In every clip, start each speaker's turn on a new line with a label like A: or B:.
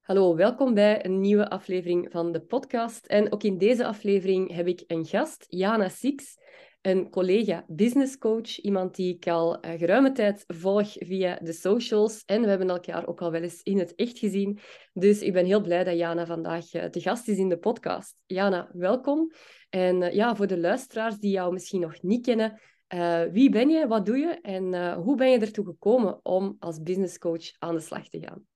A: Hallo, welkom bij een nieuwe aflevering van de podcast. En ook in deze aflevering heb ik een gast, Jana Six, een collega business coach, iemand die ik al uh, geruime tijd volg via de socials. En we hebben elkaar ook al wel eens in het echt gezien. Dus ik ben heel blij dat Jana vandaag uh, de gast is in de podcast. Jana, welkom. En uh, ja, voor de luisteraars die jou misschien nog niet kennen, wie ben je, wat doe je en hoe ben je ertoe gekomen om als business coach aan de slag te gaan?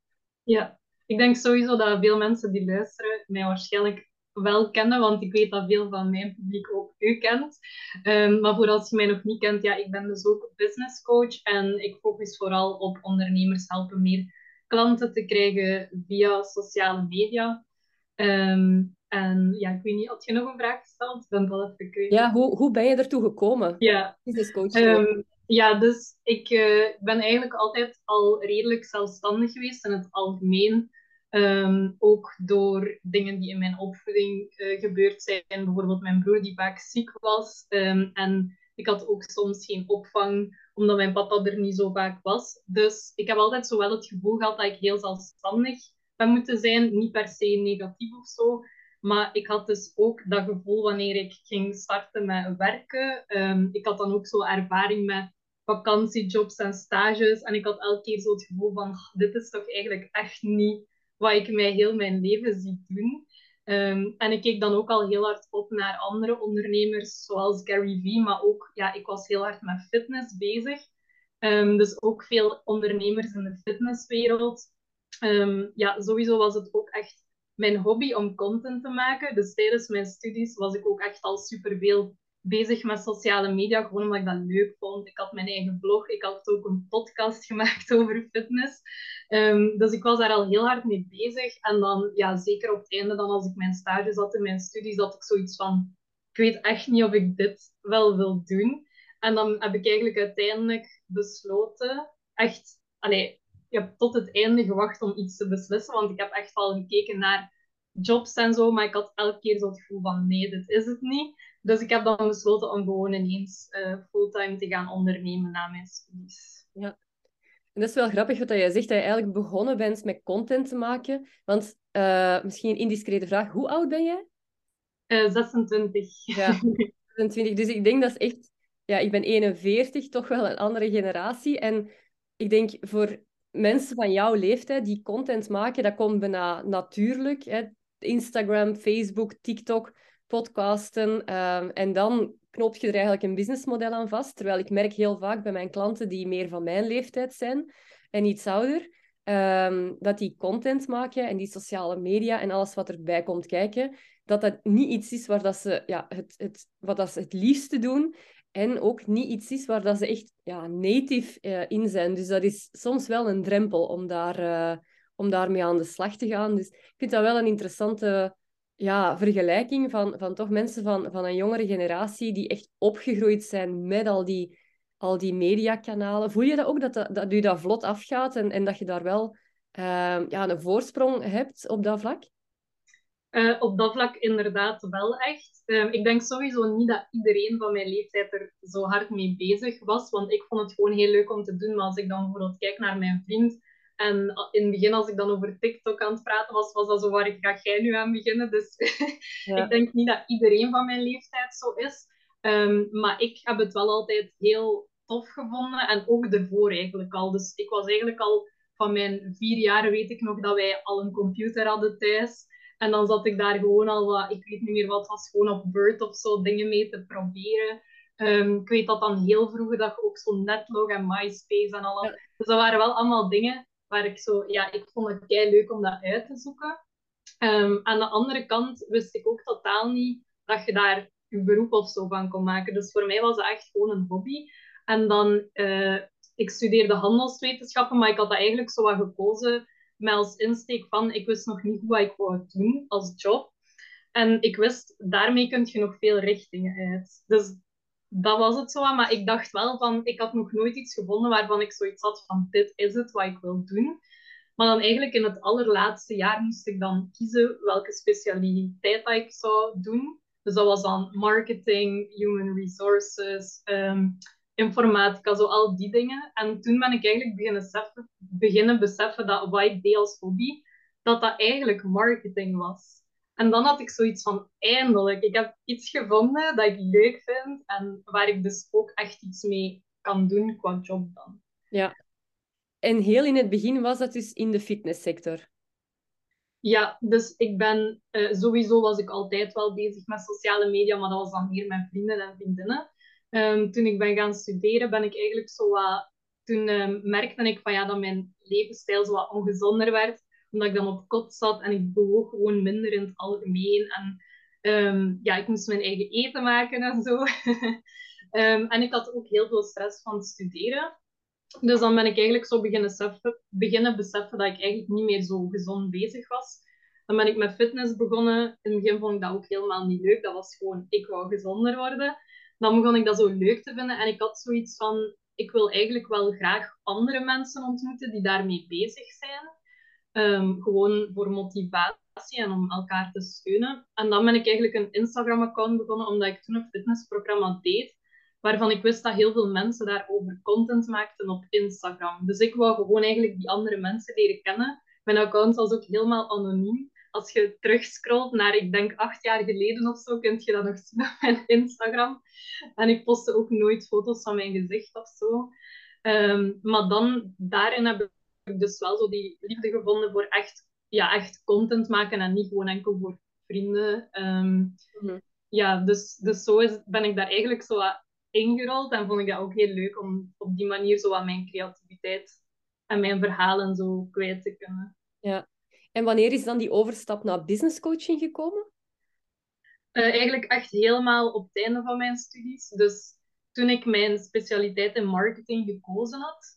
B: Ja, ik denk sowieso dat veel mensen die luisteren mij waarschijnlijk wel kennen, want ik weet dat veel van mijn publiek ook u kent. Um, maar voor als je mij nog niet kent, ja, ik ben dus ook business coach en ik focus vooral op ondernemers helpen meer klanten te krijgen via sociale media. Um, en ja, ik weet niet, had je nog een vraag gesteld? Ik ben wel even kwijt.
A: Ja, hoe, hoe ben je ertoe gekomen?
B: Ja.
A: Business coach.
B: Um, ja, dus ik uh, ben eigenlijk altijd al redelijk zelfstandig geweest in het algemeen. Um, ook door dingen die in mijn opvoeding uh, gebeurd zijn. Bijvoorbeeld mijn broer die vaak ziek was. Um, en ik had ook soms geen opvang, omdat mijn papa er niet zo vaak was. Dus ik heb altijd zo wel het gevoel gehad dat ik heel zelfstandig ben moeten zijn. Niet per se negatief of zo. Maar ik had dus ook dat gevoel wanneer ik ging starten met werken. Um, ik had dan ook zo ervaring met vakantiejobs en stages. En ik had elke keer zo het gevoel van, dit is toch eigenlijk echt niet wat ik mij heel mijn leven zie doen. Um, en ik keek dan ook al heel hard op naar andere ondernemers, zoals Gary Vee, maar ook, ja, ik was heel hard met fitness bezig. Um, dus ook veel ondernemers in de fitnesswereld. Um, ja, sowieso was het ook echt mijn hobby om content te maken. Dus tijdens mijn studies was ik ook echt al superveel bezig met sociale media, gewoon omdat ik dat leuk vond. Ik had mijn eigen blog, ik had ook een podcast gemaakt over fitness. Um, dus ik was daar al heel hard mee bezig. En dan, ja, zeker op het einde, dan als ik mijn stage zat in mijn studies, had ik zoiets van, ik weet echt niet of ik dit wel wil doen. En dan heb ik eigenlijk uiteindelijk besloten, echt, allee, ik heb tot het einde gewacht om iets te beslissen, want ik heb echt al gekeken naar jobs en zo, maar ik had elke keer zo het gevoel van, nee, dit is het niet. Dus ik heb dan besloten om gewoon ineens uh, fulltime te gaan ondernemen na mijn studies.
A: Ja. En dat is wel grappig wat je zegt, dat je eigenlijk begonnen bent met content te maken. Want uh, misschien een indiscrete vraag, hoe oud ben jij?
B: Uh, 26.
A: Ja, 26. Dus ik denk dat is echt... Ja, ik ben 41, toch wel een andere generatie. En ik denk voor mensen van jouw leeftijd die content maken, dat komt bijna natuurlijk. Hè? Instagram, Facebook, TikTok podcasten. Ehm, en dan knoop je er eigenlijk een businessmodel aan vast. Terwijl ik merk heel vaak bij mijn klanten die meer van mijn leeftijd zijn en iets ouder, ehm, dat die content maken en die sociale media en alles wat erbij komt kijken, dat dat niet iets is waar dat ze, ja, het, het, wat dat ze het liefste doen. En ook niet iets is waar dat ze echt ja, native uh, in zijn. Dus dat is soms wel een drempel om, daar, uh, om daarmee aan de slag te gaan. Dus ik vind dat wel een interessante ja, vergelijking van, van toch mensen van, van een jongere generatie die echt opgegroeid zijn met al die, al die mediakanalen. Voel je dat ook, dat, dat, dat u dat vlot afgaat en, en dat je daar wel uh, ja, een voorsprong hebt op dat vlak?
B: Uh, op dat vlak inderdaad wel echt. Uh, ik denk sowieso niet dat iedereen van mijn leeftijd er zo hard mee bezig was, want ik vond het gewoon heel leuk om te doen. Maar als ik dan bijvoorbeeld kijk naar mijn vriend, en in het begin, als ik dan over TikTok aan het praten was, was dat zo waar ga jij nu aan beginnen. Dus ik denk niet dat iedereen van mijn leeftijd zo is. Um, maar ik heb het wel altijd heel tof gevonden. En ook ervoor eigenlijk al. Dus ik was eigenlijk al van mijn vier jaar, weet ik nog, dat wij al een computer hadden thuis. En dan zat ik daar gewoon al wat, ik weet niet meer wat, was gewoon op Word of zo dingen mee te proberen. Um, ik weet dat dan heel vroeger dat je ook zo Netlog en MySpace en al. Dus dat waren wel allemaal dingen waar ik zo, ja, ik vond het kei leuk om dat uit te zoeken. Um, aan de andere kant wist ik ook totaal niet dat je daar je beroep of zo van kon maken. Dus voor mij was het echt gewoon een hobby. En dan, uh, ik studeerde handelswetenschappen, maar ik had dat eigenlijk zo wat gekozen met als insteek van, ik wist nog niet wat ik wou doen als job. En ik wist, daarmee kun je nog veel richtingen uit. Dus dat was het zo. Maar ik dacht wel van, ik had nog nooit iets gevonden waarvan ik zoiets had van, dit is het wat ik wil doen. Maar dan eigenlijk in het allerlaatste jaar moest ik dan kiezen welke specialiteit ik zou doen. Dus dat was dan marketing, human resources, um, informatica, zo al die dingen. En toen ben ik eigenlijk beginnen beseffen, beginnen beseffen dat wat ik deed als hobby, dat dat eigenlijk marketing was. En dan had ik zoiets van, eindelijk, ik heb iets gevonden dat ik leuk vind en waar ik dus ook echt iets mee kan doen qua job dan.
A: Ja. En heel in het begin was dat dus in de fitnesssector?
B: Ja, dus ik ben uh, sowieso was ik altijd wel bezig met sociale media, maar dat was dan meer met vrienden en vriendinnen. Um, toen ik ben gaan studeren, ben ik eigenlijk zo wat. Toen um, merkte ik van ja, dat mijn levensstijl zo wat ongezonder werd, omdat ik dan op kot zat en ik bewoog gewoon minder in het algemeen. En um, ja, ik moest mijn eigen eten maken en zo. en ik had ook heel veel stress van studeren. Dus dan ben ik eigenlijk zo beginnen beseffen, beginnen beseffen dat ik eigenlijk niet meer zo gezond bezig was. Dan ben ik met fitness begonnen. In het begin vond ik dat ook helemaal niet leuk. Dat was gewoon, ik wou gezonder worden. Dan begon ik dat zo leuk te vinden. En ik had zoiets van, ik wil eigenlijk wel graag andere mensen ontmoeten die daarmee bezig zijn. Um, gewoon voor motivatie en om elkaar te steunen. En dan ben ik eigenlijk een Instagram-account begonnen, omdat ik toen een fitnessprogramma deed waarvan ik wist dat heel veel mensen daarover content maakten op Instagram. Dus ik wou gewoon eigenlijk die andere mensen leren kennen. Mijn account was ook helemaal anoniem. Als je terugscrollt naar, ik denk, acht jaar geleden of zo, kun je dat nog zien op mijn Instagram. En ik postte ook nooit foto's van mijn gezicht of zo. Ehm, maar dan, daarin heb ik dus wel zo die liefde gevonden voor echt, ja, echt content maken en niet gewoon enkel voor vrienden. Ehm, mhm. Ja, dus, dus zo is, ben ik daar eigenlijk zo ingerold. En vond ik dat ook heel leuk om op die manier zo aan mijn creativiteit en mijn verhalen zo kwijt te kunnen.
A: Ja. En wanneer is dan die overstap naar business coaching gekomen?
B: Uh, eigenlijk echt helemaal op het einde van mijn studies. Dus toen ik mijn specialiteit in marketing gekozen had,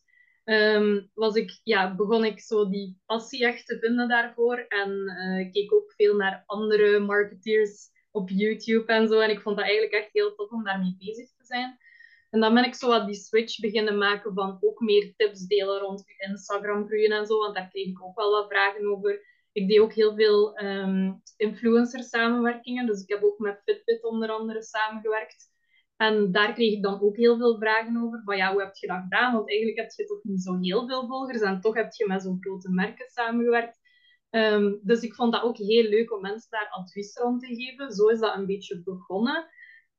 B: ehm, was ik, ja, begon ik zo die passie echt te vinden daarvoor. En uh, keek ook veel naar andere marketeers op YouTube en zo. En ik vond dat eigenlijk echt heel tof om daarmee bezig te zijn. En dan ben ik zo wat die switch beginnen maken van ook meer tips delen rond Instagram groeien en zo. Want daar kreeg ik ook wel wat vragen over. Ik deed ook heel veel um, influencer samenwerkingen. Dus ik heb ook met Fitbit onder andere samengewerkt. En daar kreeg ik dan ook heel veel vragen over. Van ja, hoe heb je dat gedaan? Want eigenlijk heb je toch niet zo heel veel volgers. En toch heb je met zo'n grote merken samengewerkt. Ehm, dus ik vond dat ook heel leuk om mensen daar advies rond te geven. Zo is dat een beetje begonnen.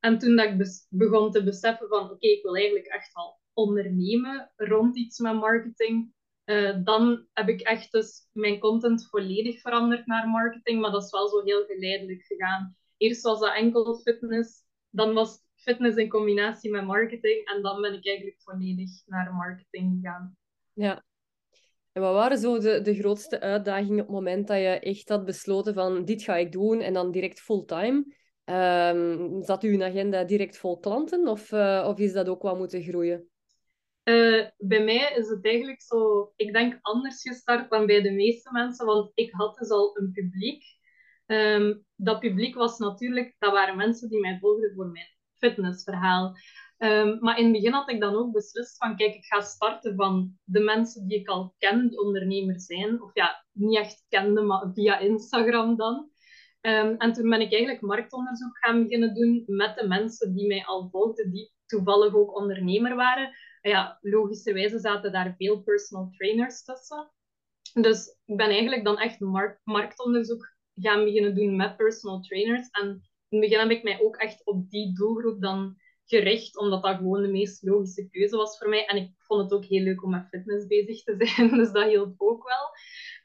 B: En toen dat ik begon te beseffen van oké, ik wil eigenlijk echt wel ondernemen rond iets met marketing, uh, dan heb ik echt dus mijn content volledig veranderd naar marketing. Maar dat is wel zo heel geleidelijk gegaan. Eerst was dat enkel fitness, dan was fitness in combinatie met marketing en dan ben ik eigenlijk volledig naar marketing gegaan.
A: Ja, en wat waren zo de, de grootste uitdagingen op het moment dat je echt had besloten van dit ga ik doen en dan direct fulltime? Um, zat uw agenda direct vol klanten of, uh, of is dat ook wat moeten groeien?
B: Uh, bij mij is het eigenlijk zo, ik denk anders gestart dan bij de meeste mensen, want ik had dus al een publiek. Um, dat publiek was natuurlijk, dat waren mensen die mij volgden voor mijn fitnessverhaal. Um, maar in het begin had ik dan ook beslist van, kijk, ik ga starten van de mensen die ik al ken, ondernemer zijn. Of ja, niet echt kende, maar via Instagram dan. Um, en toen ben ik eigenlijk marktonderzoek gaan beginnen doen met de mensen die mij al volgden, die toevallig ook ondernemer waren. En ja, logischerwijze zaten daar veel personal trainers tussen. Dus ik ben eigenlijk dan echt mark marktonderzoek gaan beginnen doen met personal trainers. En in het begin heb ik mij ook echt op die doelgroep dan gericht, omdat dat gewoon de meest logische keuze was voor mij. En ik vond het ook heel leuk om met fitness bezig te zijn, dus dat hielp ook wel.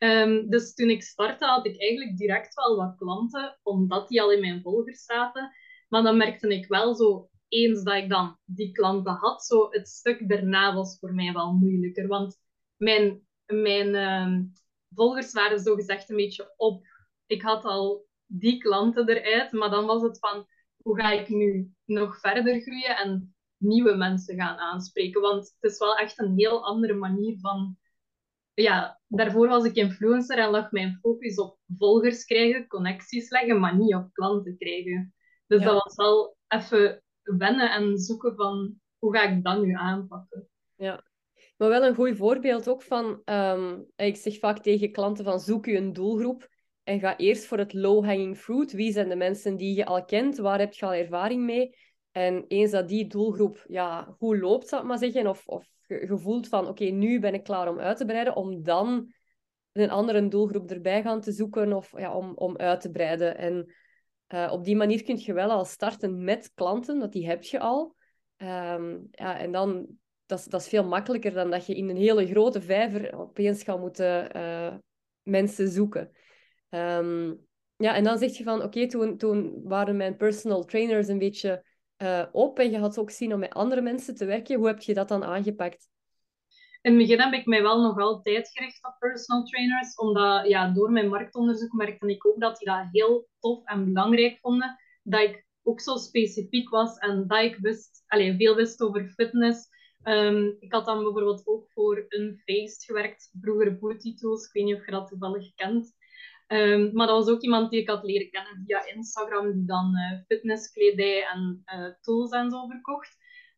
B: Um, dus toen ik startte, had ik eigenlijk direct wel wat klanten, omdat die al in mijn volgers zaten. Maar dan merkte ik wel zo, eens dat ik dan die klanten had, zo het stuk daarna was voor mij wel moeilijker. Want mijn, mijn um, volgers waren zo gezegd een beetje op. Ik had al die klanten eruit, maar dan was het van hoe ga ik nu nog verder groeien en nieuwe mensen gaan aanspreken? Want het is wel echt een heel andere manier van. Ja, daarvoor was ik influencer en lag mijn focus op volgers krijgen, connecties leggen, maar niet op klanten krijgen. Dus dat was wel even wennen en zoeken van hoe ga ik dat nu aanpakken.
A: Ja, maar wel een goed voorbeeld ook van, um, ik zeg vaak tegen klanten van zoek je een doelgroep en ga eerst voor het low-hanging fruit. Wie zijn de mensen die je al kent? Waar heb je al ervaring mee? En eens dat die doelgroep ja, goed loopt, ik maar zeggen, of, of gevoeld van oké, nu ben ik klaar om uit te breiden, om dan een andere doelgroep erbij gaan te zoeken of ja, om, om uit te breiden. En uh, op die manier kun je wel al starten met klanten, dat die heb je al. Um, ja, en dan, dat is, dat veel makkelijker dan dat je in een hele grote vijver opeens gaat moeten uh, mensen zoeken. Um, ja, en dan zeg je van, oké, toen, toen waren mijn personal trainers een beetje uh, op en je had ook zin om met andere mensen te werken. Hoe heb je dat dan aangepakt?
B: In het begin heb ik mij wel nog altijd gericht op personal trainers, omdat ja, door mijn marktonderzoek merkte ik ook dat die dat heel tof en belangrijk vonden. Dat ik ook zo specifiek was en dat ik wist, allez, veel wist over fitness. Um, ik had dan bijvoorbeeld ook voor een feest gewerkt, vroeger Booty Tools. Ik weet niet of je dat toevallig kent. Um, maar dat was ook iemand die ik had leren kennen via Instagram, die dan uh, fitnesskledij en uh, tools en zo verkocht.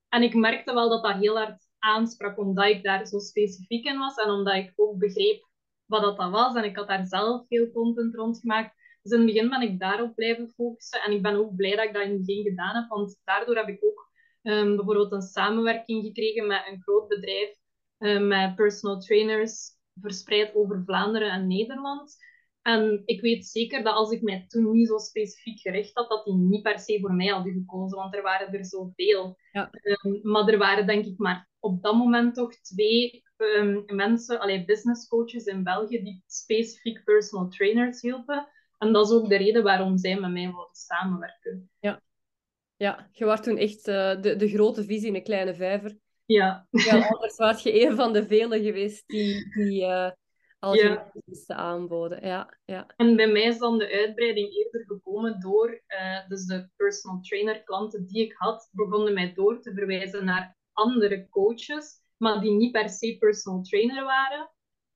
B: En ik merkte wel dat dat heel hard aansprak, omdat ik daar zo specifiek in was en omdat ik ook begreep wat dat, was. En ik had daar zelf veel content rond gemaakt. Dus in het begin ben ik daarop blijven focussen. En ik ben ook blij dat ik dat in het begin gedaan heb, want daardoor heb ik ook um, bijvoorbeeld een samenwerking gekregen met een groot bedrijf, um, met personal trainers verspreid over Vlaanderen en Nederland. En ik weet zeker dat als ik mij toen niet zo specifiek gericht had, dat die niet per se voor mij hadden gekozen, want er waren er zoveel. Ja. Um, maar er waren denk ik maar op dat moment toch twee um, mensen, allee, business coaches in België, die specifiek personal trainers hielpen. En dat is ook de reden waarom zij met mij wilden samenwerken.
A: Ja, ja je was toen echt uh, de, de grote visie in een kleine vijver.
B: Ja.
A: ja anders was je een van de velen geweest die, die uh, al ja. aanboden. Ja, ja.
B: En bij mij is dan de uitbreiding eerder gekomen door, uh, dus de personal trainer klanten die ik had, begonnen mij door te verwijzen naar andere coaches, maar die niet per se personal trainer waren.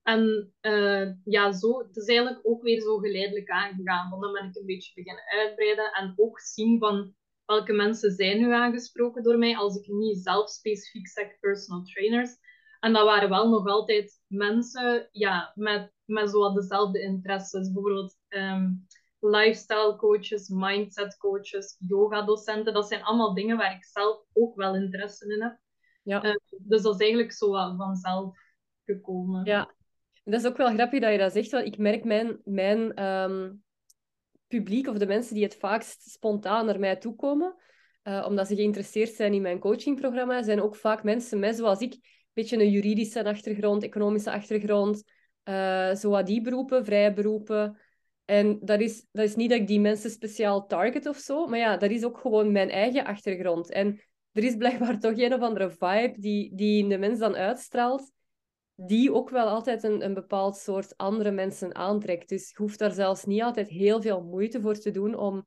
B: En uh, ja, zo, het is eigenlijk ook weer zo geleidelijk aangegaan. Want dan ben ik een beetje beginnen uitbreiden en ook zien van welke mensen zijn nu aangesproken door mij, als ik niet zelf specifiek zeg personal trainers. En dat waren wel nog altijd mensen ja, met, met zo dezelfde interesses. Bijvoorbeeld um, lifestyle coaches, mindset coaches, yoga docenten. Dat zijn allemaal dingen waar ik zelf ook wel interesse in heb. Ja. Uh, dus dat is eigenlijk zo vanzelf gekomen.
A: Ja, en dat is ook wel grappig dat je dat zegt. Want ik merk mijn, mijn um, publiek of de mensen die het vaakst spontaan naar mij toe komen, uh, omdat ze geïnteresseerd zijn in mijn coachingprogramma, zijn ook vaak mensen met, zoals ik, beetje een juridische achtergrond, economische achtergrond, uh, zo wat die beroepen, vrije beroepen. En dat is, dat is niet dat ik die mensen speciaal target of zo, maar ja, dat is ook gewoon mijn eigen achtergrond. En er is blijkbaar toch een of andere vibe die, die de mens dan uitstraalt, die ook wel altijd een, een bepaald soort andere mensen aantrekt. Dus je hoeft daar zelfs niet altijd heel veel moeite voor te doen om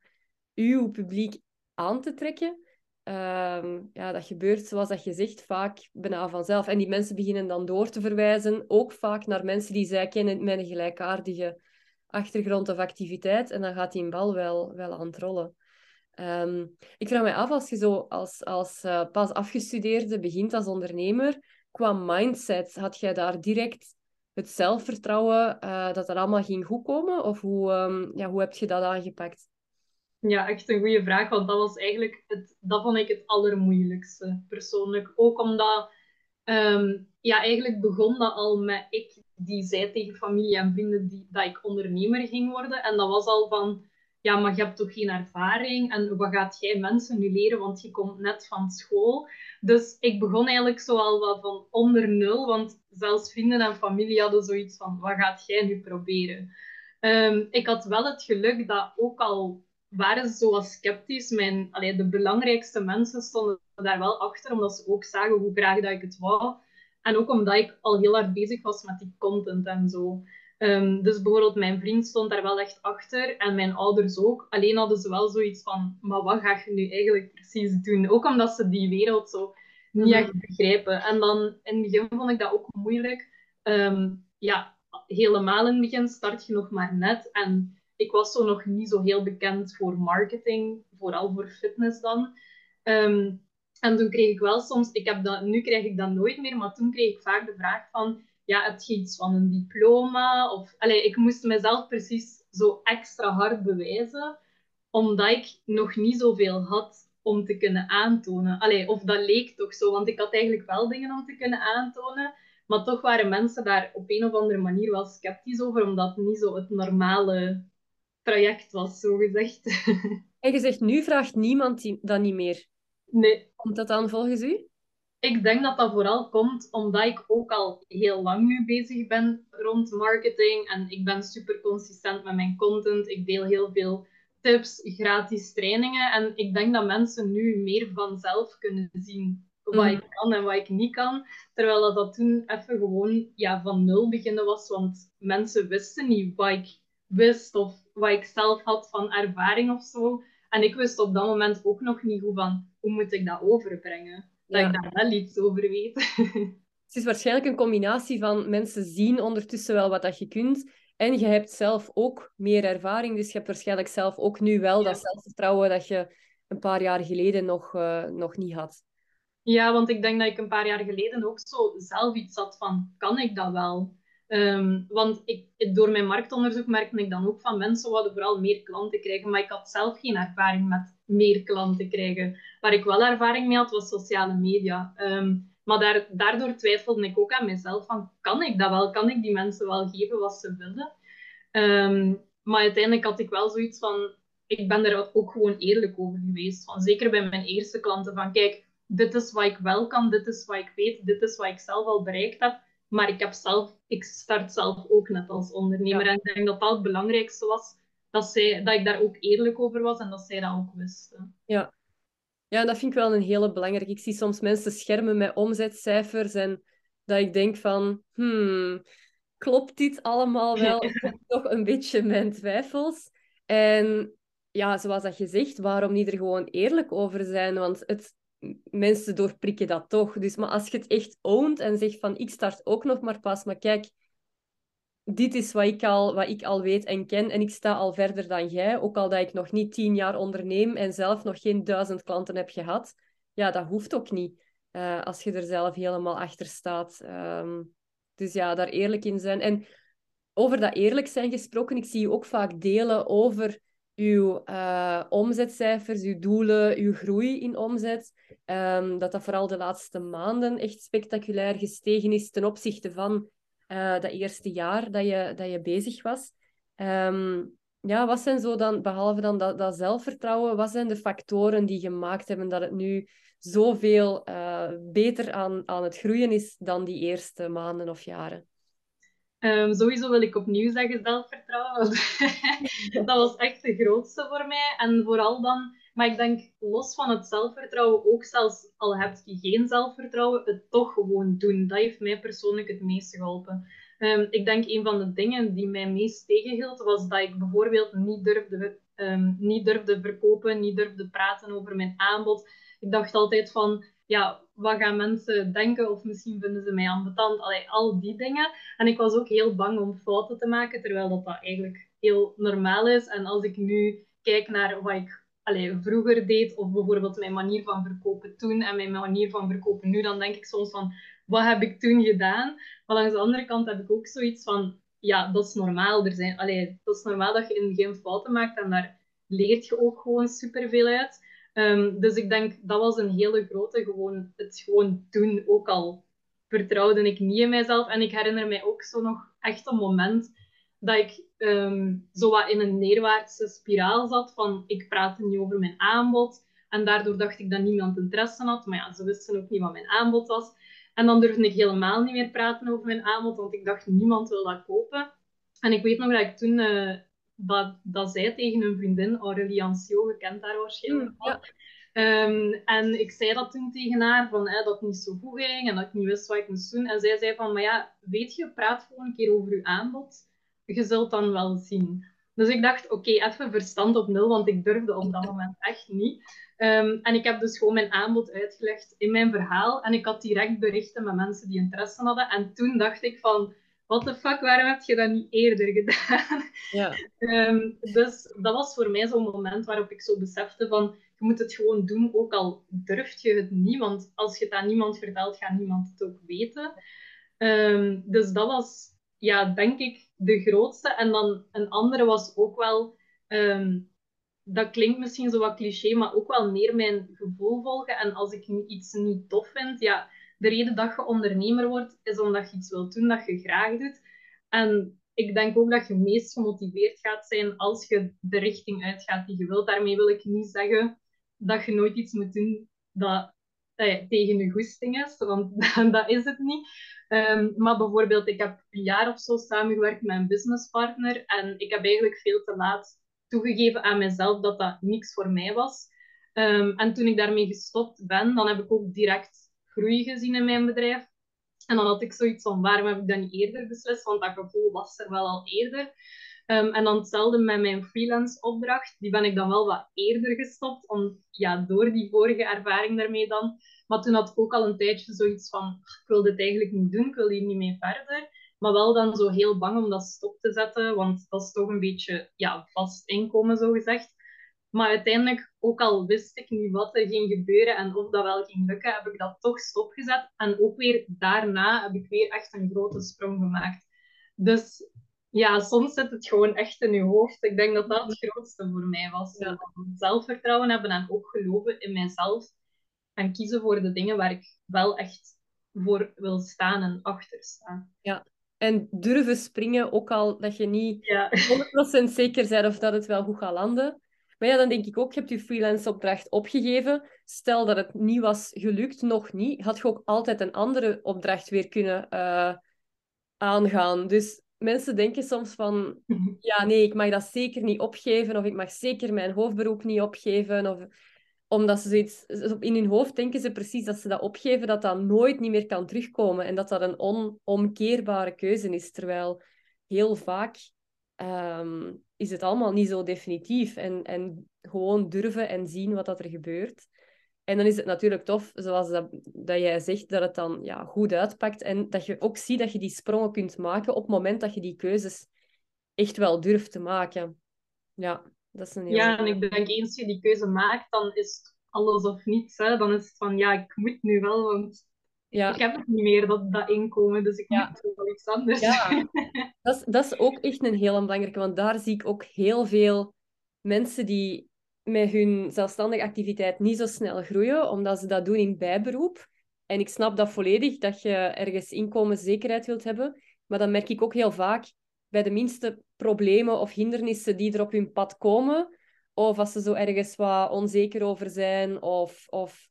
A: uw publiek aan te trekken. Um, ja, dat gebeurt, zoals dat je zegt, vaak bijna vanzelf. En die mensen beginnen dan door te verwijzen, ook vaak naar mensen die zij kennen met een gelijkaardige achtergrond of activiteit. En dan gaat die bal wel, wel aan het rollen. Um, ik vraag me af, als je zo als, als uh, pas afgestudeerde begint als ondernemer, qua mindset, had jij daar direct het zelfvertrouwen uh, dat dat allemaal ging goedkomen? Of hoe, um, ja, hoe heb je dat aangepakt?
B: Ja, echt een goede vraag, want dat was eigenlijk het, dat vond ik het allermoeilijkste persoonlijk. Ook omdat, um, ja, eigenlijk begon dat al met ik die zei tegen familie en vrienden die, dat ik ondernemer ging worden. En dat was al van, ja, maar je hebt toch geen ervaring en wat gaat jij mensen nu leren, want je komt net van school. Dus ik begon eigenlijk zo al wat van onder nul, want zelfs vrienden en familie hadden zoiets van, wat gaat jij nu proberen? Um, ik had wel het geluk dat ook al waren ze zo wat sceptisch, mijn, allee, de belangrijkste mensen stonden daar wel achter, omdat ze ook zagen hoe graag dat ik het wou. En ook omdat ik al heel hard bezig was met die content en zo. Um, dus bijvoorbeeld mijn vriend stond daar wel echt achter en mijn ouders ook. Alleen hadden ze wel zoiets van, maar wat ga je nu eigenlijk precies doen? Ook omdat ze die wereld zo niet mhm. echt begrijpen. En dan in het begin vond ik dat ook moeilijk. Um, ja, helemaal in het begin start je nog maar net. En ik was zo nog niet zo heel bekend voor marketing, vooral voor fitness dan. Um, en toen kreeg ik wel soms, ik heb dat, nu krijg ik dat nooit meer, maar toen kreeg ik vaak de vraag van ja, heb je iets van een diploma? Of, allee, ik moest mezelf precies zo extra hard bewijzen, omdat ik nog niet zoveel had om te kunnen aantonen. Allee, of dat leek toch zo, want ik had eigenlijk wel dingen om te kunnen aantonen, Maar toch waren mensen daar op een of andere manier wel sceptisch over, omdat niet zo het normale traject was, zo gezegd.
A: En je zegt, nu vraagt niemand die, dat niet meer.
B: Nee.
A: Komt dat dan volgens u?
B: Ik denk dat dat vooral komt omdat ik ook al heel lang nu bezig ben rond marketing. En ik ben super consistent met mijn content. Ik deel heel veel tips, gratis trainingen. En ik denk dat mensen nu meer vanzelf kunnen zien wat
A: Mhm.
B: ik kan en wat ik niet kan. Terwijl dat, dat toen even gewoon ja, van nul beginnen was. Want mensen wisten niet wat ik wist of wat ik zelf had van ervaring of zo. En ik wist op dat moment ook nog niet goed van hoe moet ik dat overbrengen. Dat
A: Ja.
B: ik daar wel iets over weet.
A: Het is waarschijnlijk een combinatie van mensen zien ondertussen wel wat dat je kunt. En je hebt zelf ook meer ervaring. Dus je hebt waarschijnlijk zelf ook nu wel dat zelfvertrouwen dat je een paar jaar geleden nog, eh, nog niet had.
B: Ja, want ik denk dat ik een paar jaar geleden ook zo zelf iets had van, kan ik dat wel? Ehm, want ik, door mijn marktonderzoek merkte ik dan ook van mensen wilden vooral meer klanten krijgen, maar ik had zelf geen ervaring met meer klanten krijgen. Waar ik wel ervaring mee had, was sociale media. Ehm, maar daar, daardoor twijfelde ik ook aan mezelf van, kan ik dat wel? Kan ik die mensen wel geven wat ze willen? Ehm, maar uiteindelijk had ik wel zoiets van, ik ben er ook gewoon eerlijk over geweest. Van, zeker bij mijn eerste klanten, van kijk, dit is wat ik wel kan, dit is wat ik weet, dit is wat ik zelf al bereikt heb. Maar ik, heb zelf, ik start zelf ook net als ondernemer.
A: Ja.
B: En ik denk dat dat het belangrijkste was, dat, zij, dat ik daar ook eerlijk over was en dat zij dat ook wisten.
A: Ja. ja, dat vind ik wel een hele belangrijke. Ik zie soms mensen schermen met omzetcijfers en dat ik denk van, hmm, klopt dit allemaal wel? Heb toch een beetje mijn twijfels. En ja, zoals dat je zegt, waarom niet er gewoon eerlijk over zijn? Want het, mensen doorprikken dat toch. Dus, maar als je het echt oont en zegt van, ik start ook nog maar pas, maar kijk, dit is wat ik, al, wat ik al weet en ken en ik sta al verder dan jij, ook al dat ik nog niet tien jaar onderneem en zelf nog geen duizend klanten heb gehad. Ja, dat hoeft ook niet, eh, als je er zelf helemaal achter staat. Ehm, dus ja, daar eerlijk in zijn. En over dat eerlijk zijn gesproken, ik zie je ook vaak delen over uw eh, omzetcijfers, uw doelen, uw groei in omzet. Ehm, dat dat vooral de laatste maanden echt spectaculair gestegen is ten opzichte van eh, dat eerste jaar dat je, dat je bezig was. Ehm, ja, wat zijn zo dan, behalve dan dat, dat zelfvertrouwen, wat zijn de factoren die gemaakt hebben dat het nu zoveel eh beter aan, aan het groeien is dan die eerste maanden of jaren?
B: Ehm, sowieso wil ik opnieuw zeggen zelfvertrouwen. dat was echt de grootste voor mij. En vooral dan, maar ik denk los van het zelfvertrouwen, ook zelfs al heb je geen zelfvertrouwen, het toch gewoon doen. Dat heeft mij persoonlijk het meest geholpen. Ehm, ik denk een van de dingen die mij meest tegenhield, was dat ik bijvoorbeeld niet durfde, ehm, niet durfde verkopen, niet durfde praten over mijn aanbod. Ik dacht altijd van, ja, wat gaan mensen denken? Of misschien vinden ze mij ambetant. Allee, al die dingen. En ik was ook heel bang om fouten te maken, terwijl dat, dat eigenlijk heel normaal is. En als ik nu kijk naar wat ik allee, vroeger deed, of bijvoorbeeld mijn manier van verkopen toen en mijn manier van verkopen nu, dan denk ik soms van, wat heb ik toen gedaan? Maar langs de andere kant heb ik ook zoiets van, ja, dat is normaal. Er zijn, allee, dat is normaal dat je in geen fouten maakt en daar leert je ook gewoon superveel uit. Um, dus ik denk, dat was een hele grote, gewoon, het gewoon doen. Ook al vertrouwde ik niet in mijzelf. En ik herinner mij ook zo nog echt een moment dat ik um, zo wat in een neerwaartse spiraal zat van, ik praatte niet over mijn aanbod. En daardoor dacht ik dat niemand interesse had. Maar ja, ze wisten ook niet wat mijn aanbod was. En dan durfde ik helemaal niet meer praten over mijn aanbod, want ik dacht, niemand wil dat kopen. En ik weet nog dat ik toen uh, dat, dat zei tegen een vriendin, Aurélie Ancio, je kent haar waarschijnlijk
A: Mm, ja.
B: Um, en ik zei dat toen tegen haar, van, dat het niet zo goed ging en dat ik niet wist wat ik moest doen. En zij zei van, maar ja, weet je, praat gewoon een keer over je aanbod. Je zult dan wel zien. Dus ik dacht, oké, okay, even verstand op nul, want ik durfde op dat moment echt niet. Um, en ik heb dus gewoon mijn aanbod uitgelegd in mijn verhaal. En ik had direct berichten met mensen die interesse hadden. En toen dacht ik van, what the fuck, waarom heb je dat niet eerder gedaan?
A: Ja.
B: Um, dus dat was voor mij zo'n moment waarop ik zo besefte van, je moet het gewoon doen, ook al durft je het niet. Want als je het aan niemand vertelt, gaat niemand het ook weten. Um, dus dat was, ja, denk ik, de grootste. En dan een andere was ook wel, um, dat klinkt misschien zo wat cliché, maar ook wel meer mijn gevoel volgen. En als ik iets niet tof vind, ja, de reden dat je ondernemer wordt, is omdat je iets wilt doen dat je graag doet. En ik denk ook dat je meest gemotiveerd gaat zijn als je de richting uitgaat die je wilt. Daarmee wil ik niet zeggen dat je nooit iets moet doen dat eh, tegen je goesting is, want dat is het niet. Ehm, maar bijvoorbeeld, ik heb een jaar of zo samengewerkt met een businesspartner en ik heb eigenlijk veel te laat toegegeven aan mezelf dat dat niks voor mij was. Ehm, en toen ik daarmee gestopt ben, dan heb ik ook direct groei gezien in mijn bedrijf. En dan had ik zoiets van, waarom heb ik dat niet eerder beslist? Want dat gevoel was er wel al eerder. Ehm, en dan hetzelfde met mijn freelance opdracht. Die ben ik dan wel wat eerder gestopt, om, ja, door die vorige ervaring daarmee dan. Maar toen had ik ook al een tijdje zoiets van, ik wil dit eigenlijk niet doen, ik wil hier niet mee verder. Maar wel dan zo heel bang om dat stop te zetten, want dat is toch een beetje ja, vast inkomen, zo gezegd. Maar uiteindelijk, ook al wist ik niet wat er ging gebeuren en of dat wel ging lukken, heb ik dat toch stopgezet. En ook weer daarna heb ik weer echt een grote sprong gemaakt. Dus ja, soms zit het gewoon echt in je hoofd. Ik denk dat dat het grootste voor mij was. Ja. Zelfvertrouwen hebben en ook geloven in mijzelf. En kiezen voor de dingen waar ik wel echt voor wil staan en achter staan.
A: Ja, en durven springen, ook al dat je niet ja. 100% zeker bent of dat het wel goed gaat landen. Maar ja, dan denk ik ook, je hebt je freelance opdracht opgegeven. Stel dat het niet was gelukt, nog niet, had je ook altijd een andere opdracht weer kunnen uh, aangaan. Dus mensen denken soms van, ja, nee, ik mag dat zeker niet opgeven, of ik mag zeker mijn hoofdberoep niet opgeven, of omdat ze zoiets... In hun hoofd denken ze precies dat ze dat opgeven, dat dat nooit niet meer kan terugkomen en dat dat een onomkeerbare keuze is. Terwijl heel vaak um, is het allemaal niet zo definitief. En, en gewoon durven en zien wat dat er gebeurt. En dan is het natuurlijk tof, zoals dat, dat jij zegt, dat het dan ja, goed uitpakt. En dat je ook ziet dat je die sprongen kunt maken op het moment dat je die keuzes echt wel durft te maken. Ja, dat is een heel...
B: Ja, en ik denk eens je die keuze maakt, dan is het alles of niets. Hè? Dan is het van, ja, ik moet nu wel, want ja. ik heb het niet meer, dat, dat inkomen. Dus ik ja. moet wel iets anders
A: ja. dat, is, dat is ook echt een heel belangrijke, want daar zie ik ook heel veel mensen die met hun zelfstandige activiteit niet zo snel groeien, omdat ze dat doen in bijberoep. En ik snap dat volledig, dat je ergens inkomenszekerheid wilt hebben. Maar dan merk ik ook heel vaak bij de minste problemen of hindernissen die er op hun pad komen, of als ze zo ergens wat onzeker over zijn, of, of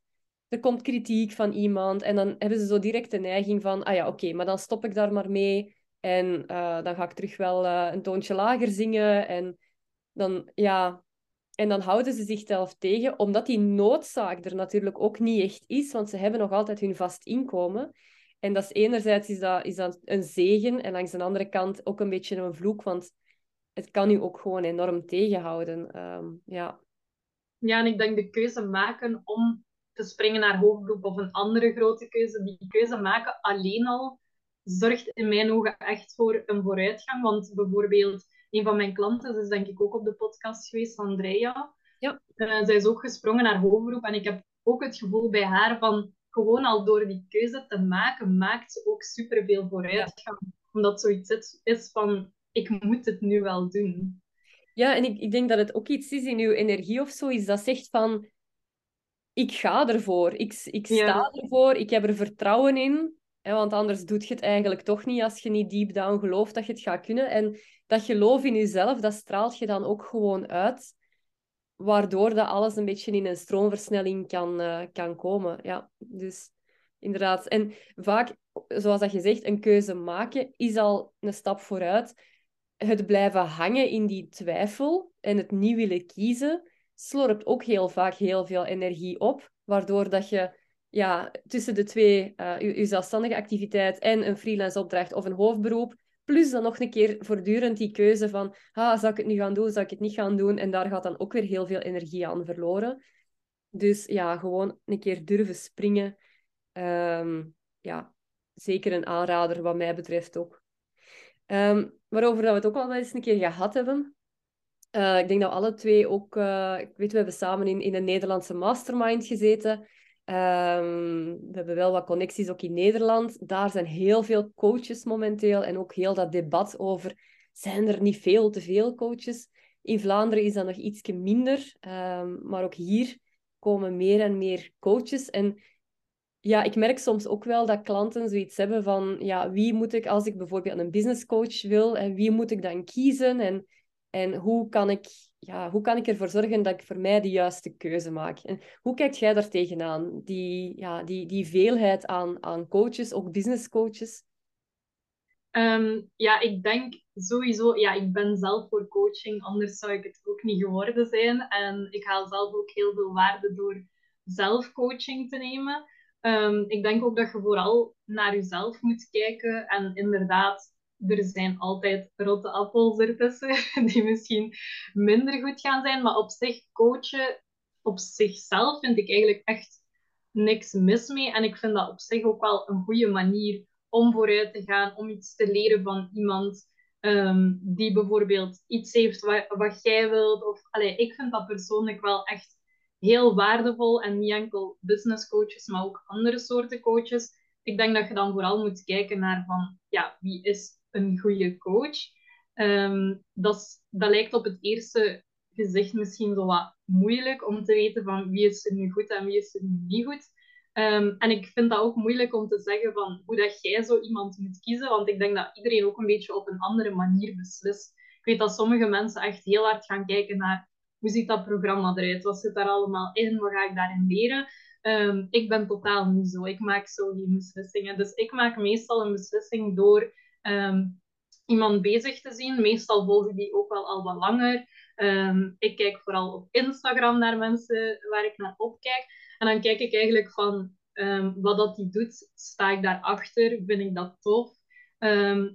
A: er komt kritiek van iemand, en dan hebben ze zo direct de neiging van, ah ja, oké, maar dan stop ik daar maar mee, en uh, dan ga ik terug wel uh, een toontje lager zingen, en dan, ja, en dan houden ze zichzelf tegen, omdat die noodzaak er natuurlijk ook niet echt is, want ze hebben nog altijd hun vast inkomen. En dat is enerzijds is dat, is dat een zegen en langs de andere kant ook een beetje een vloek, want het kan u ook gewoon enorm tegenhouden. Um, ja.
B: ja, en ik denk de keuze maken om te springen naar hoofdberoep of een andere grote keuze, die keuze maken alleen al zorgt in mijn ogen echt voor een vooruitgang. Want bijvoorbeeld een van mijn klanten is denk ik ook op de podcast geweest, Andrea. Ja. Uh, zij is ook gesprongen naar hoofdberoep en ik heb ook het gevoel bij haar van gewoon al door die keuze te maken, maakt ze ook superveel vooruitgang. Ja. Omdat zoiets is van, ik moet het nu wel doen.
A: Ja, en ik, ik denk dat het ook iets is in uw energie of zo, is dat zegt van, ik ga ervoor, ik, ik sta ervoor, ik heb er vertrouwen in. Hè, want anders doet je het eigenlijk toch niet als je niet deep down gelooft dat je het gaat kunnen. En dat geloof in jezelf, dat straalt je dan ook gewoon uit. Waardoor dat alles een beetje in een stroomversnelling kan, uh, kan komen. Ja, dus inderdaad. En vaak, zoals dat je zegt, een keuze maken is al een stap vooruit. Het blijven hangen in die twijfel en het niet willen kiezen, slorpt ook heel vaak heel veel energie op. Waardoor dat je ja, tussen de twee, uh, je, zelfstandige activiteit en een freelance opdracht of een hoofdberoep, plus dan nog een keer voortdurend die keuze van, ah, zou ik het nu gaan doen, zou ik het niet gaan doen? En daar gaat dan ook weer heel veel energie aan verloren. Dus ja, gewoon een keer durven springen. Um, ja, zeker een aanrader wat mij betreft ook. Um, waarover dat we het ook al wel eens een keer gehad hebben. Uh, ik denk dat we alle twee ook... Uh, ik weet, we hebben samen in, in een Nederlandse mastermind gezeten. Um, we hebben wel wat connecties ook in Nederland. Daar zijn heel veel coaches momenteel. En ook heel dat debat over, zijn er niet veel te veel coaches? In Vlaanderen is dat nog iets minder. Um, maar ook hier komen meer en meer coaches. En ja, ik merk soms ook wel dat klanten zoiets hebben van, ja, wie moet ik, als ik bijvoorbeeld een business coach wil, en wie moet ik dan kiezen en, en hoe, kan ik, ja, hoe kan ik ervoor zorgen dat ik voor mij de juiste keuze maak? En hoe kijkt jij daar tegenaan, die, ja, die, die veelheid aan, aan coaches, ook business coaches?
B: Um, ja, ik denk sowieso, ja, ik ben zelf voor coaching, anders zou ik het ook niet geworden zijn. En ik haal zelf ook heel veel waarde door zelf coaching te nemen. Um, ik denk ook dat je vooral naar jezelf moet kijken. En inderdaad, er zijn altijd rotte appels ertussen, die misschien minder goed gaan zijn. Maar op zich, coachen op zichzelf vind ik eigenlijk echt niks mis mee. En ik vind dat op zich ook wel een goede manier om vooruit te gaan, om iets te leren van iemand um, die bijvoorbeeld iets heeft wat, wat jij wilt. Of, allee, ik vind dat persoonlijk wel echt heel waardevol. En niet enkel business coaches, maar ook andere soorten coaches. Ik denk dat je dan vooral moet kijken naar van, ja, wie is een goede coach? Um, dat, dat lijkt op het eerste gezicht misschien zo wat moeilijk om te weten van wie is er nu goed en wie is er nu niet goed. Um, en ik vind dat ook moeilijk om te zeggen van hoe dat jij zo iemand moet kiezen, want ik denk dat iedereen ook een beetje op een andere manier beslist. Ik weet dat sommige mensen echt heel hard gaan kijken naar hoe ziet dat programma eruit, wat zit daar allemaal in, wat ga ik daarin leren. Um, ik ben totaal niet zo. Ik maak zo geen beslissingen. Dus ik maak meestal een beslissing door um, iemand bezig te zien. Meestal volg ik die ook wel al wat langer. Um, ik kijk vooral op Instagram naar mensen waar ik naar opkijk. En dan kijk ik eigenlijk van wat dat die doet, sta ik daarachter? Vind ik dat tof?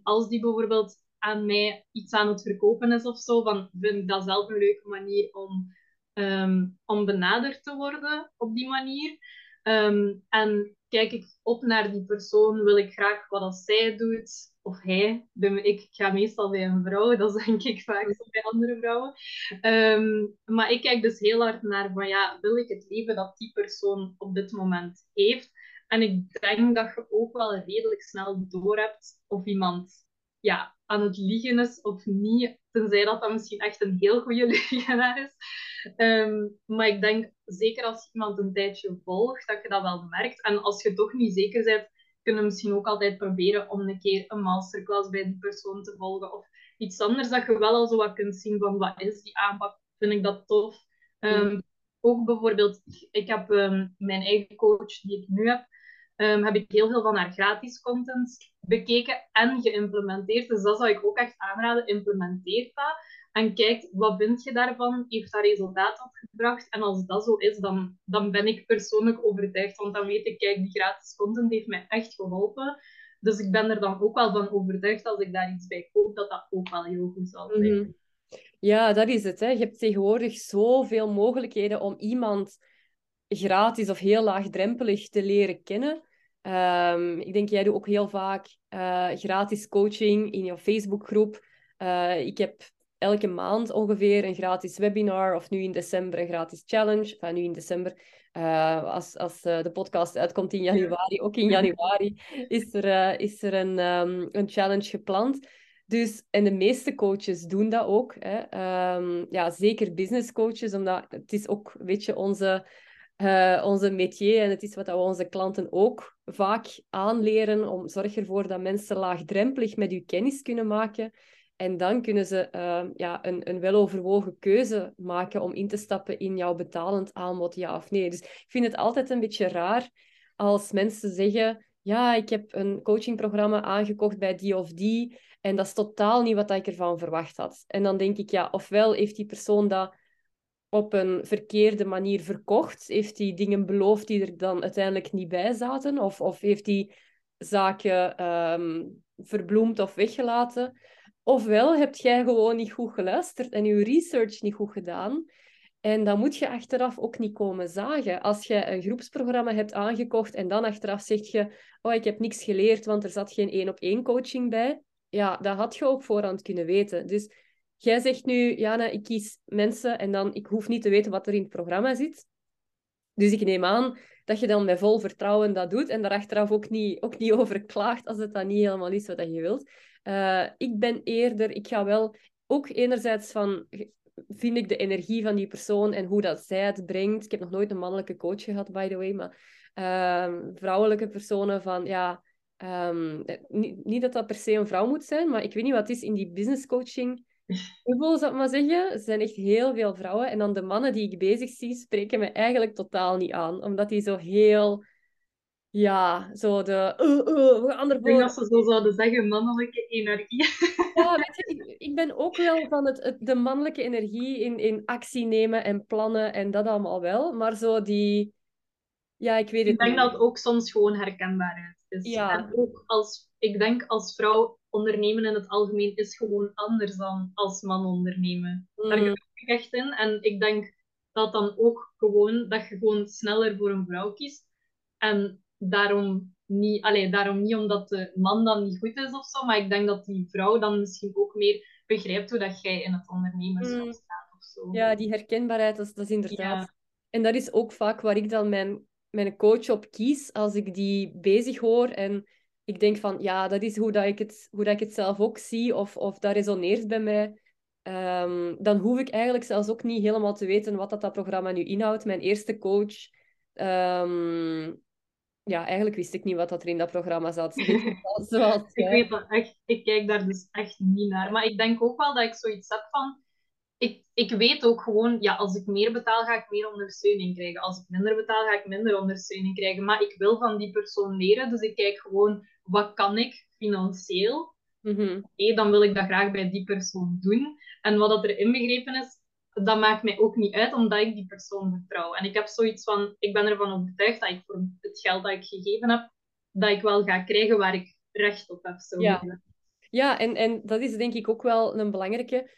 B: als die bijvoorbeeld aan mij iets aan het verkopen is of zo, van, vind ik dat zelf een leuke manier om, om benaderd te worden op die manier. Um, en kijk ik op naar die persoon, wil ik graag wat als zij doet, of hij. Ik ga meestal bij een vrouw, dat denk ik vaak zo bij andere vrouwen. Um, maar ik kijk dus heel hard naar van ja, wil ik het leven dat die persoon op dit moment heeft? En ik denk dat je ook wel redelijk snel doorhebt of iemand ja, aan het liegen is of niet. Tenzij dat dat misschien echt een heel goede leugenaar is. Um, maar ik denk, zeker als iemand een tijdje volgt, dat je dat wel merkt. En als je toch niet zeker bent, kunnen we misschien ook altijd proberen om een keer een masterclass bij die persoon te volgen. Of iets anders dat je wel al zo wat kunt zien van wat is die aanpak. Vind ik dat tof. Um, ook bijvoorbeeld, ik heb um, mijn eigen coach die ik nu heb, um, heb ik heel veel van haar gratis content bekeken en geïmplementeerd. Dus dat zou ik ook echt aanraden. Implementeer dat. En kijk, wat vind je daarvan? Heeft dat resultaat opgebracht? En als dat zo is, dan, dan ben ik persoonlijk overtuigd. Want dan weet ik, kijk, die gratis content heeft mij echt geholpen. Dus ik ben er dan ook wel van overtuigd als ik daar iets bij koop, dat dat ook wel heel goed zal zijn. Mhm.
A: Ja, dat is het. Hè. Je hebt tegenwoordig zoveel mogelijkheden om iemand gratis of heel laagdrempelig te leren kennen. Um, ik denk, jij doet ook heel vaak uh, gratis coaching in je Facebookgroep. Uh, ik heb elke maand ongeveer een gratis webinar, of nu in december een gratis challenge. Enfin, nu in december, uh, als, als de podcast uitkomt in januari, ook in januari, is er, is er een, um, een challenge gepland. Dus, en de meeste coaches doen dat ook. Hè. Um, ja, zeker business coaches, omdat het is ook, weet je, onze uh, onze métier. En het is wat we onze klanten ook vaak aanleren. Om, zorg ervoor dat mensen laagdrempelig met u kennis kunnen maken. En dan kunnen ze uh, ja, een, een weloverwogen keuze maken om in te stappen in jouw betalend aanbod, ja of nee. Dus ik vind het altijd een beetje raar als mensen zeggen: Ja, ik heb een coachingprogramma aangekocht bij die of die. En dat is totaal niet wat ik ervan verwacht had. En dan denk ik: Ja, ofwel heeft die persoon dat op een verkeerde manier verkocht? Heeft hij dingen beloofd die er dan uiteindelijk niet bij zaten? Of, of heeft hij zaken um, verbloemd of weggelaten? Ofwel heb jij gewoon niet goed geluisterd en je research niet goed gedaan. En dan moet je achteraf ook niet komen zagen. Als je een groepsprogramma hebt aangekocht en dan achteraf zegt je, oh, ik heb niks geleerd, want er zat geen één-op-één coaching bij. Ja, dat had je ook voorhand kunnen weten. Dus Jij zegt nu, Jana, ik kies mensen en dan ik hoef niet te weten wat er in het programma zit. Dus ik neem aan dat je dan met vol vertrouwen dat doet en daar achteraf ook niet, ook niet over klaagt als het dan niet helemaal is wat je wilt. Uh, ik ben eerder, ik ga wel ook enerzijds van, vind ik de energie van die persoon en hoe dat zij het brengt. Ik heb nog nooit een mannelijke coach gehad, by the way, maar ehm, vrouwelijke personen van ja, ehm, niet, dat dat per se een vrouw moet zijn, maar ik weet niet wat is in die business coaching. Hoeveel zou ik maar zeggen? Er zijn echt heel veel vrouwen. En dan de mannen die ik bezig zie, spreken me eigenlijk totaal niet aan. Omdat die zo heel ja, zo de... Uh, uh, we gaan ervoor. Ik
B: denk dat ze zo zouden zeggen, mannelijke energie.
A: Ja, weet je, ik, ik ben ook wel van het, het, de mannelijke energie in, in actie nemen en plannen en dat allemaal wel. Maar zo die... Ja, ik weet het
B: Ik denk dat het ook soms gewoon herkenbaarheid is. Ja. En ook als... Ik denk als vrouw ondernemen in het algemeen is gewoon anders dan als man ondernemen. Daar mm. geloof ik echt in. En ik denk dat dan ook gewoon... Dat je gewoon sneller voor een vrouw kiest. En daarom niet, allee, daarom niet omdat de man dan niet goed is of zo, maar ik denk dat die vrouw dan misschien ook meer begrijpt hoe dat jij in het ondernemerschap mm. staat of zo.
A: Ja, die herkenbaarheid, dat is, dat is inderdaad. En dat is ook vaak waar ik dan mijn, mijn coach op kies, als ik die bezig hoor en ik denk van, ja, dat is hoe, dat ik, het, hoe dat ik het zelf ook zie, of, of dat resoneert bij mij. Um, dan hoef ik eigenlijk zelfs ook niet helemaal te weten wat dat, dat programma nu inhoudt. Mijn eerste coach um, ja, eigenlijk wist ik niet wat dat er in dat programma zat.
B: Zoals, ik weet dat echt. Ik kijk daar dus echt niet naar. Maar ik denk ook wel dat ik zoiets heb van... Ik, ik weet ook gewoon, ja, als ik meer betaal, ga ik meer ondersteuning krijgen. Als ik minder betaal, ga ik minder ondersteuning krijgen. Maar ik wil van die persoon leren, dus ik kijk gewoon, wat kan ik financieel? Mm dan wil ik dat graag bij die persoon doen. En wat dat er inbegrepen is, dat maakt mij ook niet uit, omdat ik die persoon vertrouw. En ik heb zoiets van, ik ben ervan overtuigd dat ik voor het geld dat ik gegeven heb, dat ik wel ga krijgen waar ik recht op heb. Zo
A: ja, ja en, en dat is denk ik ook wel een belangrijke.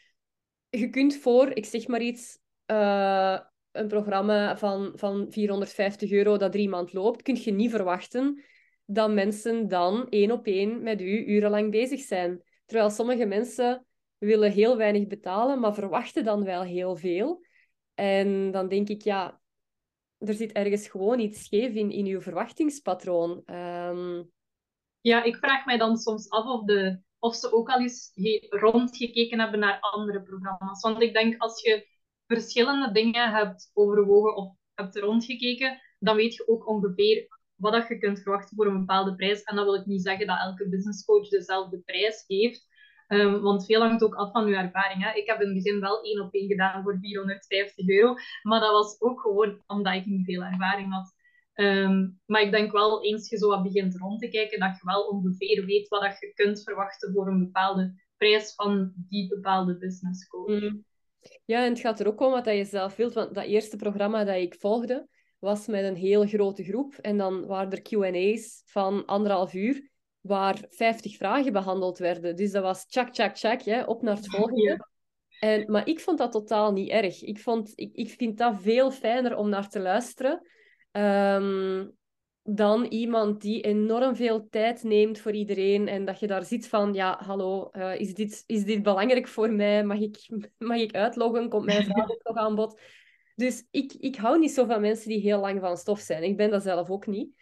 A: Je kunt voor, ik zeg maar iets, uh, een programma van, van 450 euro dat drie maand loopt, kun je niet verwachten dat mensen dan één op één met u urenlang bezig zijn. Terwijl sommige mensen willen heel weinig betalen, maar verwachten dan wel heel veel. En dan denk ik, ja, er zit ergens gewoon iets scheef in, in uw verwachtingspatroon. Ehm,
B: ja, ik vraag mij dan soms af of, de, of ze ook al eens rondgekeken hebben naar andere programma's. Want ik denk, als je verschillende dingen hebt overwogen of hebt rondgekeken, dan weet je ook ongeveer wat dat je kunt verwachten voor een bepaalde prijs. En dan wil ik niet zeggen dat elke business coach dezelfde prijs geeft. Um, want veel hangt ook af van uw ervaring. Hè. Ik heb in het begin wel één op één gedaan voor 450 euro. Maar dat was ook gewoon omdat ik niet veel ervaring had. Um, maar ik denk wel, eens je zo wat begint rond te kijken, dat je wel ongeveer weet wat dat je kunt verwachten voor een bepaalde prijs van die bepaalde business coach. Mm.
A: Ja, en het gaat er ook om wat je zelf wilt. Want dat eerste programma dat ik volgde, was met een heel grote groep. En dan waren er Q&A's van anderhalf uur waar 50 vragen behandeld werden. Dus dat was tjak, tjak, tjak, hè, op naar het volgende. En, maar ik vond dat totaal niet erg. Ik, vond, ik, ik vind dat veel fijner om naar te luisteren ehm, dan iemand die enorm veel tijd neemt voor iedereen en dat je daar zit van, ja, hallo, uh, is, dit, is dit belangrijk voor mij? Mag ik, mag ik uitloggen? Komt mijn vraag ook nog aan bod? Dus ik, ik hou niet zo van mensen die heel lang van stof zijn. Ik ben dat zelf ook niet.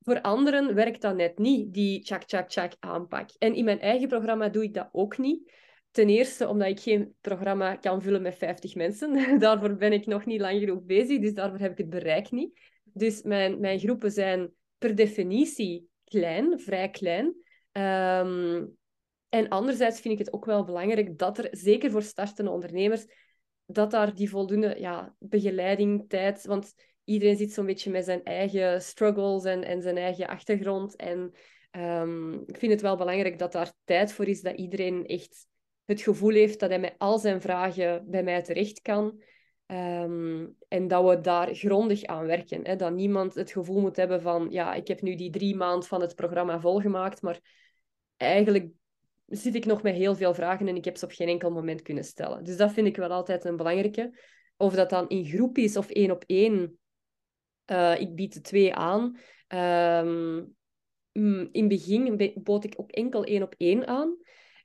A: Voor anderen werkt dat net niet, die chak, chak, chak aanpak. En in mijn eigen programma doe ik dat ook niet. Ten eerste omdat ik geen programma kan vullen met 50 mensen. daarvoor ben ik nog niet lang genoeg bezig, dus daarvoor heb ik het bereik niet. Dus mijn, mijn groepen zijn per definitie klein, vrij klein. Ehm, en anderzijds vind ik het ook wel belangrijk dat er, zeker voor startende ondernemers, dat daar die voldoende ja, begeleiding, tijd... Want iedereen zit zo'n beetje met zijn eigen struggles en, en zijn eigen achtergrond. En um, ik vind het wel belangrijk dat daar tijd voor is, dat iedereen echt het gevoel heeft dat hij met al zijn vragen bij mij terecht kan. Um, en dat we daar grondig aan werken. Hè? Dat niemand het gevoel moet hebben van, ja, ik heb nu die drie maanden van het programma volgemaakt, maar eigenlijk zit ik nog met heel veel vragen en ik heb ze op geen enkel moment kunnen stellen. Dus dat vind ik wel altijd een belangrijke. Of dat dan in groep is of één op één, uh, ik bied de twee aan. Um, in het begin bood ik ook enkel één op één aan.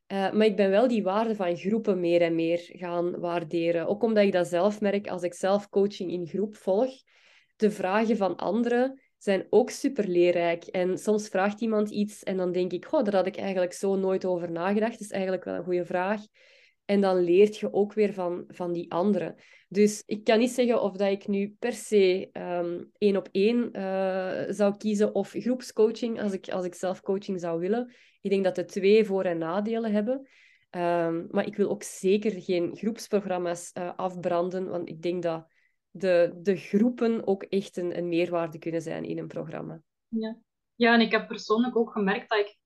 A: Uh, maar ik ben wel die waarde van groepen meer en meer gaan waarderen. Ook omdat ik dat zelf merk als ik zelf coaching in groep volg. De vragen van anderen zijn ook super leerrijk. En soms vraagt iemand iets en dan denk ik, goh, daar had ik eigenlijk zo nooit over nagedacht. Is eigenlijk wel een goede vraag. En dan leert je ook weer van, van die anderen. Dus ik kan niet zeggen of dat ik nu per se um, één op één uh, zou kiezen of groepscoaching als ik, als ik zelf coaching zou willen. Ik denk dat de twee voor- en nadelen hebben. Um, maar ik wil ook zeker geen groepsprogramma's uh, afbranden, want ik denk dat de, de groepen ook echt een, een meerwaarde kunnen zijn in een programma.
B: Ja. ja, en ik heb persoonlijk ook gemerkt dat ik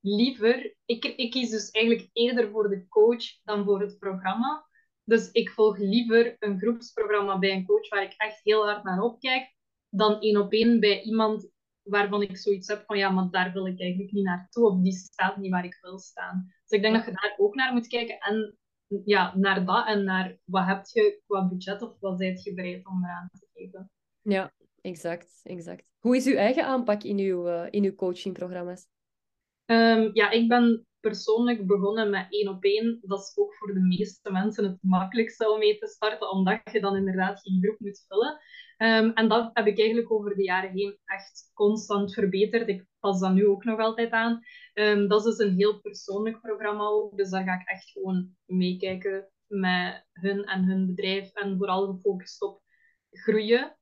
B: liever... Ik, ik kies dus eigenlijk eerder voor de coach dan voor het programma. Dus ik volg liever een groepsprogramma bij een coach waar ik echt heel hard naar opkijk, dan één op één bij iemand waarvan ik zoiets heb van ja, maar daar wil ik eigenlijk niet naartoe, of die staat niet waar ik wil staan. Dus ik denk dat je daar ook naar moet kijken en ja, naar dat en naar wat heb je qua budget of wat zijt je bereid om eraan te geven.
A: Ja, exact, exact. Hoe is uw eigen aanpak in uw, uh, in uw coachingprogramma's?
B: Um, ja, ik ben persoonlijk begonnen met één op één. Dat is ook voor de meeste mensen het makkelijkste om mee te starten, omdat je dan inderdaad geen groep moet vullen. Um, en dat heb ik eigenlijk over de jaren heen echt constant verbeterd. Ik pas dat nu ook nog altijd aan. Um, dat is dus een heel persoonlijk programma ook. Dus daar ga ik echt gewoon meekijken met hun en hun bedrijf. En vooral gefocust op groeien.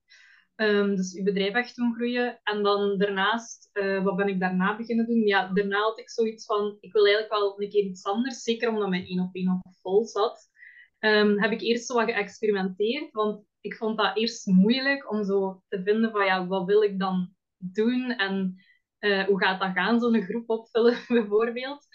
B: Um, dus je bedrijf echt doen groeien. En dan daarnaast, uh, wat ben ik daarna beginnen doen? Ja, daarna had ik zoiets van, ik wil eigenlijk wel een keer iets anders. Zeker omdat mijn één op één op vol zat. Um, heb ik eerst zo wat geëxperimenteerd. Want ik vond dat eerst moeilijk om zo te vinden van, ja, wat wil ik dan doen? En uh, hoe gaat dat gaan, zo'n groep opvullen bijvoorbeeld.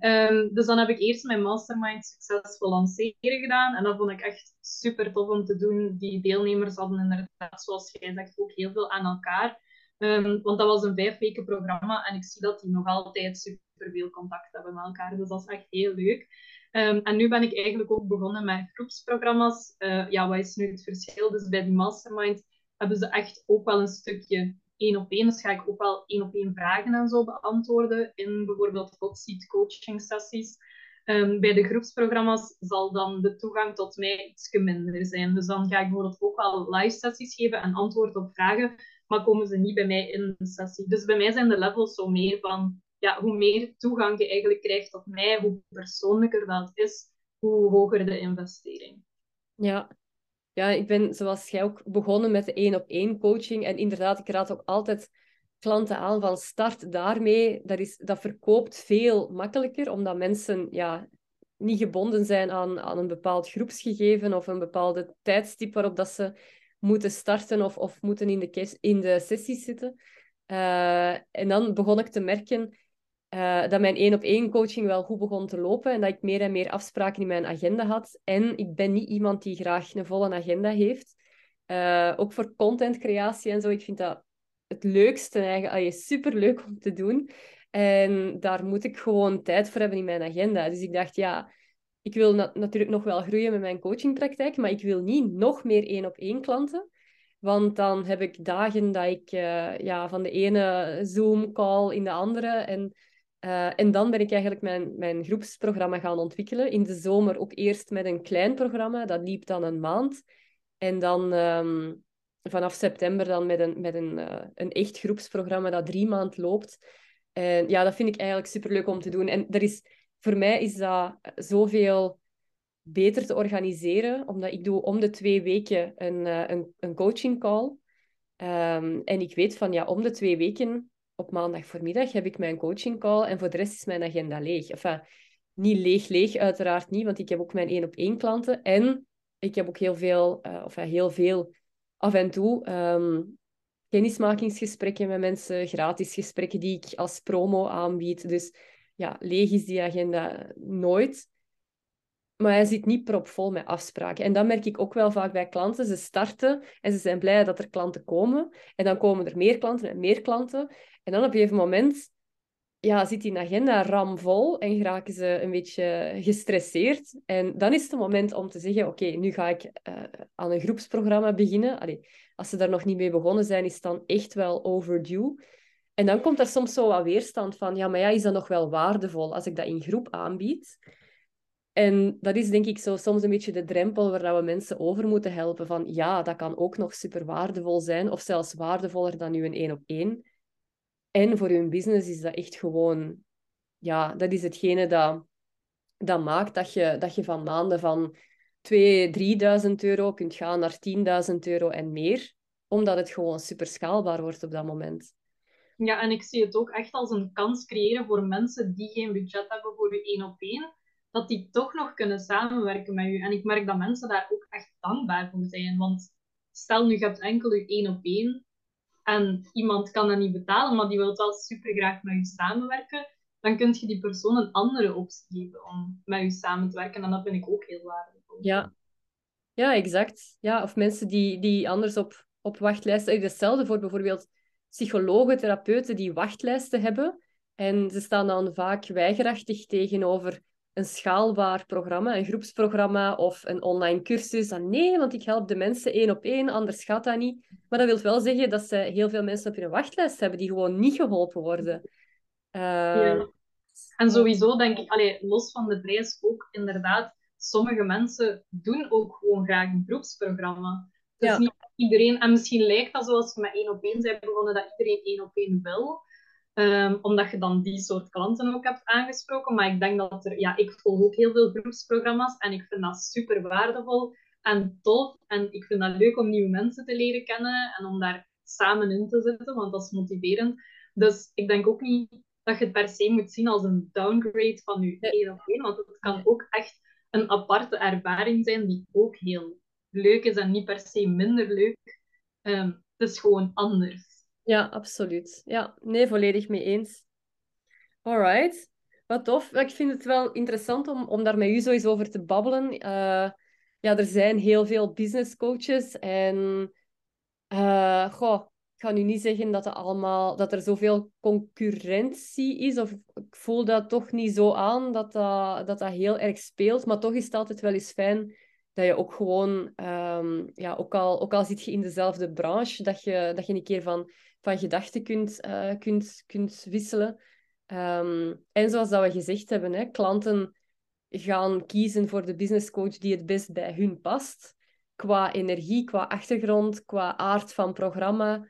B: Um, dus dan heb ik eerst mijn mastermind succesvol lanceren gedaan. En dat vond ik echt super tof om te doen. Die deelnemers hadden inderdaad, zoals jij zegt, ook heel veel aan elkaar. Um, want dat was een vijf weken programma en ik zie dat die nog altijd super veel contact hebben met elkaar. Dus dat is echt heel leuk. Um, en nu ben ik eigenlijk ook begonnen met groepsprogramma's. Uh, ja, wat is nu het verschil? Dus bij die mastermind hebben ze echt ook wel een stukje één op één. Dus ga ik ook wel één op één vragen en zo beantwoorden in bijvoorbeeld hot seat coaching sessies. Um, bij de groepsprogramma's zal dan de toegang tot mij iets minder zijn. Dus dan ga ik bijvoorbeeld ook wel live sessies geven en antwoord op vragen, maar komen ze niet bij mij in de sessie. Dus bij mij zijn de levels zo meer van, ja, hoe meer toegang je eigenlijk krijgt tot mij, hoe persoonlijker dat is, hoe hoger de investering.
A: Ja, ja, ik ben zoals jij ook begonnen met de één op één coaching. En inderdaad, ik raad ook altijd klanten aan van start daarmee. Dat, is, dat verkoopt veel makkelijker, omdat mensen ja, niet gebonden zijn aan, aan een bepaald groepsgegeven of een bepaalde tijdstip waarop dat ze moeten starten of, of moeten in de, in de sessies zitten. Uh, en dan begon ik te merken uh, dat mijn één op één coaching wel goed begon te lopen en dat ik meer en meer afspraken in mijn agenda had. En ik ben niet iemand die graag een volle agenda heeft. Uh, ook voor contentcreatie en zo. Ik vind dat het leukste eigenlijk. super leuk om te doen. En daar moet ik gewoon tijd voor hebben in mijn agenda. Dus ik dacht, ja, ik wil natuurlijk nog wel groeien met mijn coachingpraktijk, maar ik wil niet nog meer één op één klanten. Want dan heb ik dagen dat ik uh, ja, van de ene Zoom-call in de andere. En uh, en dan ben ik eigenlijk mijn, mijn groepsprogramma gaan ontwikkelen. In de zomer ook eerst met een klein programma, dat liep dan een maand. En dan um, vanaf september dan met een, met een, uh, een echt groepsprogramma dat drie maand loopt. En ja, dat vind ik eigenlijk superleuk om te doen. En er is, voor mij is dat zoveel beter te organiseren, omdat ik doe om de twee weken een, uh, een, een coaching call. Um, en ik weet van ja, om de twee weken op maandag voormiddag heb ik mijn coaching call en voor de rest is mijn agenda leeg. Enfin, niet leeg, leeg, uiteraard niet, want ik heb ook mijn één op één klanten en ik heb ook heel veel, uh, of heel veel af en toe um, kennismakingsgesprekken met mensen, gratis gesprekken die ik als promo aanbied. Dus ja, leeg is die agenda nooit. Maar hij zit niet propvol met afspraken. En dat merk ik ook wel vaak bij klanten. Ze starten en ze zijn blij dat er klanten komen. En dan komen er meer klanten en meer klanten. En dan op een gegeven moment ja, zit die agenda ramvol en geraken ze een beetje gestresseerd. En dan is het het moment om te zeggen, oké, nu ga ik uh, aan een groepsprogramma beginnen. Als ze daar nog niet mee begonnen zijn, is het dan echt wel overdue. En dan komt er soms zo wat weerstand van, ja, maar ja, is dat nog wel waardevol als ik dat in groep aanbied? En dat is denk ik zo soms een beetje de drempel waar we mensen over moeten helpen. Van ja, dat kan ook nog super waardevol zijn, of zelfs waardevoller dan nu een één op één. En voor hun business is dat echt gewoon, ja, dat is hetgene dat dat maakt dat je, dat je van maanden van 2.000, 3.000 euro kunt gaan naar 10.000 euro en meer, omdat het gewoon super schaalbaar wordt op dat moment.
B: Ja, en ik zie het ook echt als een kans creëren voor mensen die geen budget hebben voor je één op één, dat die toch nog kunnen samenwerken met u. En ik merk dat mensen daar ook echt dankbaar voor zijn. Want stel nu, je hebt enkel je één op één en iemand kan dat niet betalen, maar die wil wel super graag met u samenwerken, dan kun je die persoon een andere optie geven om met u samen te werken. En dat vind ik ook heel waardevol.
A: Ja, ja exact. Ja, of mensen die, die anders op, op wachtlijsten... Hetzelfde voor bijvoorbeeld psychologen, therapeuten die wachtlijsten hebben. En ze staan dan vaak weigerachtig tegenover een schaalbaar programma, een groepsprogramma of een online cursus. Dan nee, want ik help de mensen één op één, anders gaat dat niet. Maar dat wil wel zeggen dat ze heel veel mensen op hun wachtlijst hebben die gewoon niet geholpen worden. Uh,
B: En sowieso denk ik, allee, los van de prijs ook inderdaad, sommige mensen doen ook gewoon graag een groepsprogramma. Dus ja. niet iedereen, en misschien lijkt dat zoals we met één op één zijn begonnen, dat iedereen één op één wil. Um, omdat je dan die soort klanten ook hebt aangesproken. Maar ik denk dat er, ja, ik volg ook heel veel groepsprogramma's en ik vind dat super waardevol en tof. En ik vind dat leuk om nieuwe mensen te leren kennen en om daar samen in te zitten, want dat is motiverend. Dus ik denk ook niet dat je het per se moet zien als een downgrade van je één op één, want het kan ook echt een aparte ervaring zijn die ook heel leuk is en niet per se minder leuk. Um, het is gewoon anders.
A: Ja, absoluut. Ja, nee, volledig mee eens. Alright. Wat tof. Ik vind het wel interessant om, om daar met u sowieso over te babbelen. Uh, ja, er zijn heel veel business coaches en uh, goh, ik ga nu niet zeggen dat, het allemaal, dat er zoveel concurrentie is, of ik voel dat toch niet zo aan dat dat, dat, heel erg speelt, maar toch is het altijd wel eens fijn dat je ook gewoon, um, ja, ook al, ook al zit je in dezelfde branche, dat je, dat je een keer van van gedachten kunt, uh, kunt, kunt wisselen. Um, en zoals dat we gezegd hebben, hè, klanten gaan kiezen voor de business coach die het best bij hun past. Qua energie, qua achtergrond, qua aard van programma.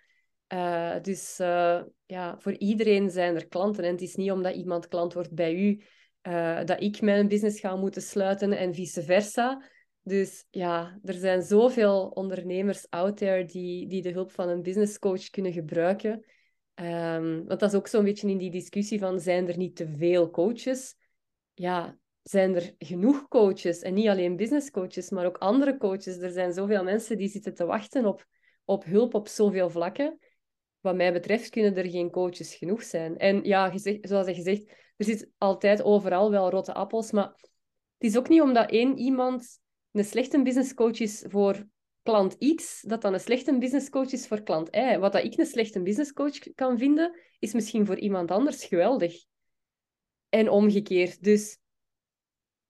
A: Uh, dus uh, ja, voor iedereen zijn er klanten. En het is niet omdat iemand klant wordt bij u, dat ik mijn business ga moeten sluiten en vice versa. Dus ja, er zijn zoveel ondernemers out there die, die de hulp van een business coach kunnen gebruiken. Um, want dat is ook zo'n beetje in die discussie van, zijn er niet te veel coaches? Ja, zijn er genoeg coaches? En niet alleen business coaches, maar ook andere coaches. Er zijn zoveel mensen die zitten te wachten op, op hulp op zoveel vlakken. Wat mij betreft kunnen er geen coaches genoeg zijn. En ja, gezegd, zoals je zegt, er zit altijd overal wel rotte appels, maar het is ook niet omdat één iemand een slechte business coach is voor klant X, dat dan een slechte business coach is voor klant Y. Wat dat ik een slechte business coach kan vinden, is misschien voor iemand anders geweldig. En omgekeerd. Dus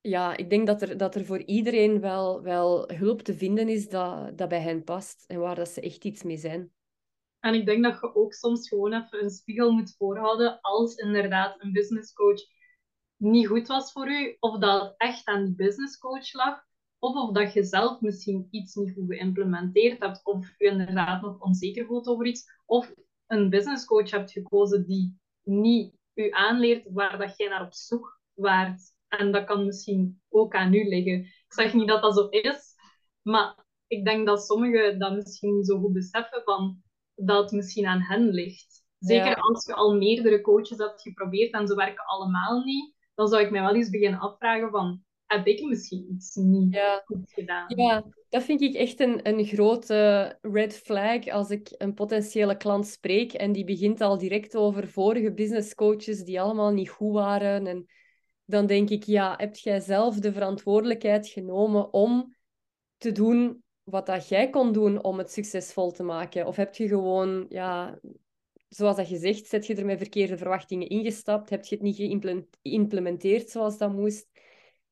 A: ja, ik denk dat er, dat er voor iedereen wel, wel hulp te vinden is dat, dat bij hen past en waar dat ze echt iets mee zijn.
B: En ik denk dat je ook soms gewoon even een spiegel moet voorhouden als inderdaad een business coach niet goed was voor u, of dat het echt aan die business coach lag, of of dat je zelf misschien iets niet goed geïmplementeerd hebt, of je inderdaad nog onzeker voelt over iets, of een business coach hebt gekozen die niet u aanleert waar dat jij naar op zoek waart. En dat kan misschien ook aan u liggen. Ik zeg niet dat dat zo is, maar ik denk dat sommigen dat misschien niet zo goed beseffen van dat het misschien aan hen ligt. Zeker als je al meerdere coaches hebt geprobeerd en ze werken allemaal niet, dan zou ik mij wel eens beginnen afvragen van heb ik misschien iets niet goed gedaan.
A: Ja, dat vind ik echt een, een grote red flag als ik een potentiële klant spreek en die begint al direct over vorige business coaches die allemaal niet goed waren. En dan denk ik, ja, heb jij zelf de verantwoordelijkheid genomen om te doen wat dat jij kon doen om het succesvol te maken? Of heb je gewoon, ja, zoals dat je zegt, zet je er met verkeerde verwachtingen ingestapt? Heb je het niet geïmplementeerd zoals dat moest?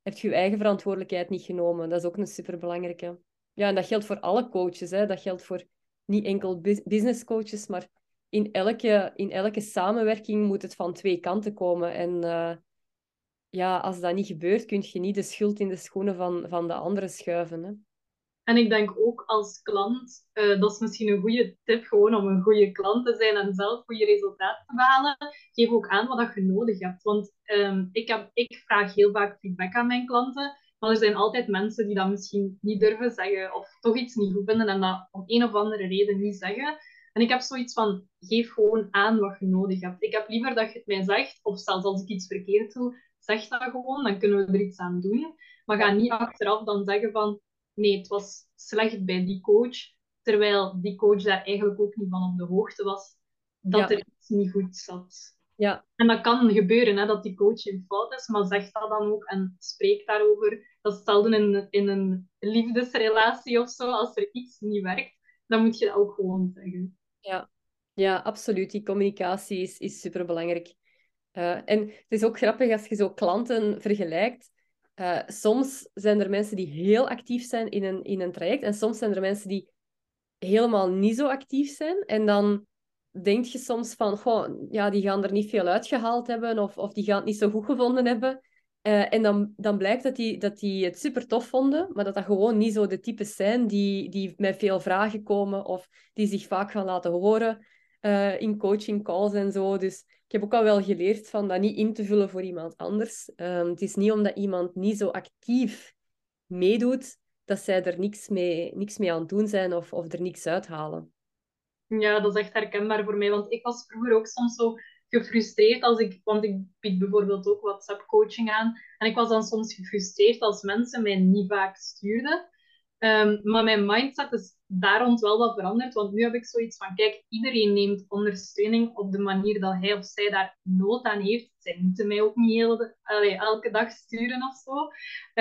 A: Heb je je eigen verantwoordelijkheid niet genomen. Dat is ook een superbelangrijke. Ja, en dat geldt voor alle coaches. Hè. Dat geldt voor niet enkel business coaches, maar in elke, in elke samenwerking moet het van twee kanten komen. En uh, ja, als dat niet gebeurt, kun je niet de schuld in de schoenen van, van de anderen schuiven. Hè.
B: En ik denk ook als klant, uh, dat is misschien een goede tip gewoon om een goede klant te zijn en zelf goede resultaten te behalen. Geef ook aan wat je nodig hebt. Want um, ik, heb, ik vraag heel vaak feedback aan mijn klanten. Maar er zijn altijd mensen die dat misschien niet durven zeggen of toch iets niet goed vinden en dat om een of andere reden niet zeggen. En ik heb zoiets van, geef gewoon aan wat je nodig hebt. Ik heb liever dat je het mij zegt, of zelfs als ik iets verkeerd doe, zeg dat gewoon, dan kunnen we er iets aan doen. Maar ga niet achteraf dan zeggen van, nee, het was slecht bij die coach, terwijl die coach daar eigenlijk ook niet van op de hoogte was dat er iets niet goed zat.
A: Ja.
B: En dat kan gebeuren, hè, dat die coach in fout is, maar zeg dat dan ook en spreek daarover. Dat is zelden in, in een liefdesrelatie of zo, als er iets niet werkt, dan moet je dat ook gewoon zeggen.
A: Ja, ja absoluut. Die communicatie is, is superbelangrijk. Uh, en het is ook grappig als je zo klanten vergelijkt. Uh, soms zijn er mensen die heel actief zijn in een, in een traject en soms zijn er mensen die helemaal niet zo actief zijn. En dan denk je soms van, goh, ja, die gaan er niet veel uitgehaald hebben of, of die gaan het niet zo goed gevonden hebben. Uh, en dan, dan blijkt dat die, dat die het super tof vonden, maar dat dat gewoon niet zo de types zijn die, die met veel vragen komen of die zich vaak gaan laten horen uh, in coaching calls en zo. Dus ik heb ook al wel geleerd van dat niet in te vullen voor iemand anders. Um, het is niet omdat iemand niet zo actief meedoet, dat zij er niks mee, niks mee aan het doen zijn of, of er niks uithalen.
B: Ja, dat is echt herkenbaar voor mij. Want ik was vroeger ook soms zo gefrustreerd als ik... Want ik bied bijvoorbeeld ook WhatsApp-coaching aan. En ik was dan soms gefrustreerd als mensen mij niet vaak stuurden. Um, maar mijn mindset is daar rond wel wat veranderd. Want nu heb ik zoiets van, kijk, iedereen neemt ondersteuning op de manier dat hij of zij daar nood aan heeft. Zij moeten mij ook niet elke dag sturen of zo.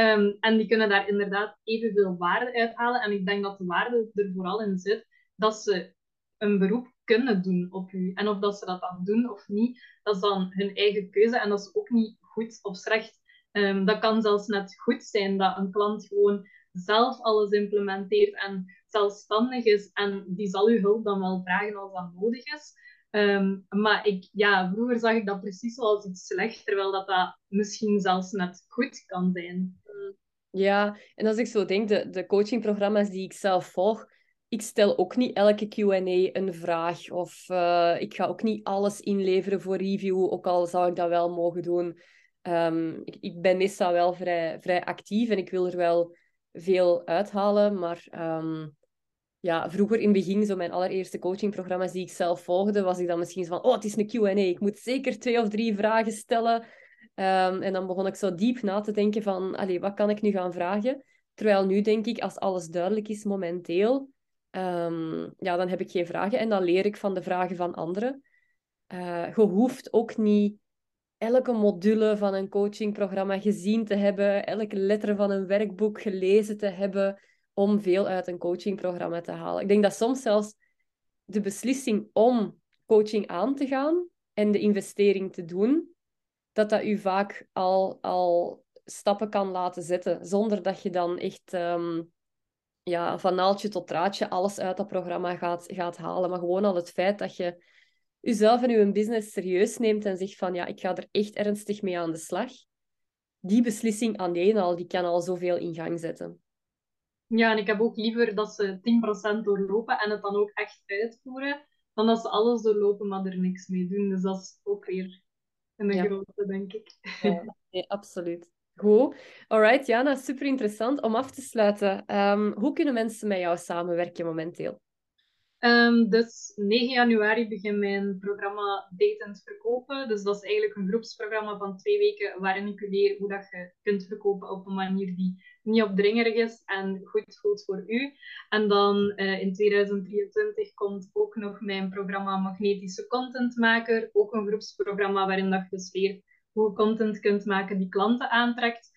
B: Um, en die kunnen daar inderdaad evenveel waarde uithalen. En ik denk dat de waarde er vooral in zit dat ze een beroep kunnen doen op u. En of dat ze dat dan doen of niet, dat is dan hun eigen keuze. En dat is ook niet goed of slecht. Um, dat kan zelfs net goed zijn dat een klant gewoon zelf alles implementeert en zelfstandig is. En die zal uw hulp dan wel vragen als dat nodig is. Ehm, maar ik, ja, vroeger zag ik dat precies als iets slecht, terwijl dat, dat misschien zelfs net goed kan zijn.
A: Ja, en als ik zo denk, de, de coachingprogramma's die ik zelf volg, ik stel ook niet elke Q&A een vraag. Of uh, ik ga ook niet alles inleveren voor review, ook al zou ik dat wel mogen doen. Um, ik, ik, ben meestal wel vrij, vrij actief en ik wil er wel veel uithalen. Maar um, ja, vroeger in het begin, zo mijn allereerste coachingprogramma's die ik zelf volgde, was ik dan misschien van, oh, het is een Q&A, ik moet zeker twee of drie vragen stellen. Um, en dan begon ik zo diep na te denken van, allee, wat kan ik nu gaan vragen? Terwijl nu denk ik, als alles duidelijk is momenteel, um, ja, dan heb ik geen vragen en dan leer ik van de vragen van anderen. Uh, je hoeft ook niet elke module van een coachingprogramma gezien te hebben, elke letter van een werkboek gelezen te hebben om veel uit een coachingprogramma te halen. Ik denk dat soms zelfs de beslissing om coaching aan te gaan en de investering te doen, dat dat u vaak al, al stappen kan laten zetten, zonder dat je dan echt um, ja, van naaldje tot draadje alles uit dat programma gaat, gaat halen. Maar gewoon al het feit dat je jezelf en je business serieus neemt en zegt van ja, ik ga er echt ernstig mee aan de slag. Die beslissing alleen al, die kan al zoveel in gang zetten.
B: Ja, en ik heb ook liever dat ze 10% doorlopen en het dan ook echt uitvoeren, dan dat ze alles doorlopen, maar er niks mee doen. Dus dat is ook weer een ja. grote, denk ik.
A: Ja, nee, absoluut. Goed. Alright, Jana, super interessant. Om af te sluiten, um, hoe kunnen mensen met jou samenwerken momenteel?
B: Um, dus 9 januari begint mijn programma Datend Verkopen. Dus dat is eigenlijk een groepsprogramma van twee weken waarin ik u leer hoe dat je kunt verkopen op een manier die niet opdringerig is en goed voelt voor u. En dan uh, in 2023 komt ook nog mijn programma Magnetische Contentmaker. Ook een groepsprogramma waarin dat je dus leert hoe je content kunt maken die klanten aantrekt.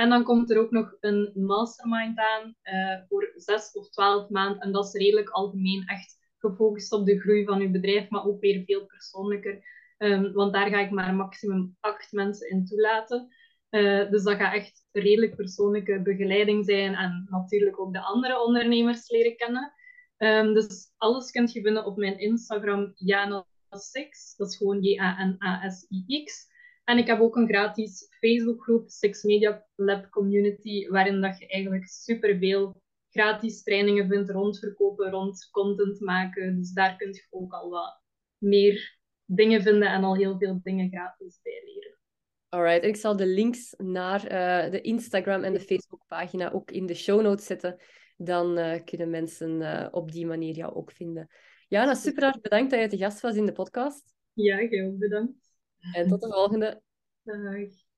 B: En dan komt er ook nog een mastermind aan uh, voor zes of twaalf maanden. En dat is redelijk algemeen echt gefocust op de groei van uw bedrijf, maar ook weer veel persoonlijker. Um, want daar ga ik maar maximum acht mensen in toelaten. Uh, dus dat gaat echt redelijk persoonlijke begeleiding zijn en natuurlijk ook de andere ondernemers leren kennen. Um, dus alles kunt je vinden op mijn Instagram Jana6. Dat is gewoon J-A-N-A-S-I-X. En ik heb ook een gratis Facebookgroep, Six Media Lab Community, waarin dat je eigenlijk superveel gratis trainingen vindt rond verkopen, rond content maken. Dus daar kun je ook al wat meer dingen vinden en al heel veel dingen gratis bij leren.
A: Alright, ik zal de links naar uh, de Instagram en de Facebookpagina ook in de show notes zetten. Dan uh, kunnen mensen uh, op die manier jou ook vinden. Jana, super hard bedankt dat je te gast was in de podcast.
B: Ja, heel bedankt.
A: En tot de volgende.
B: Dag.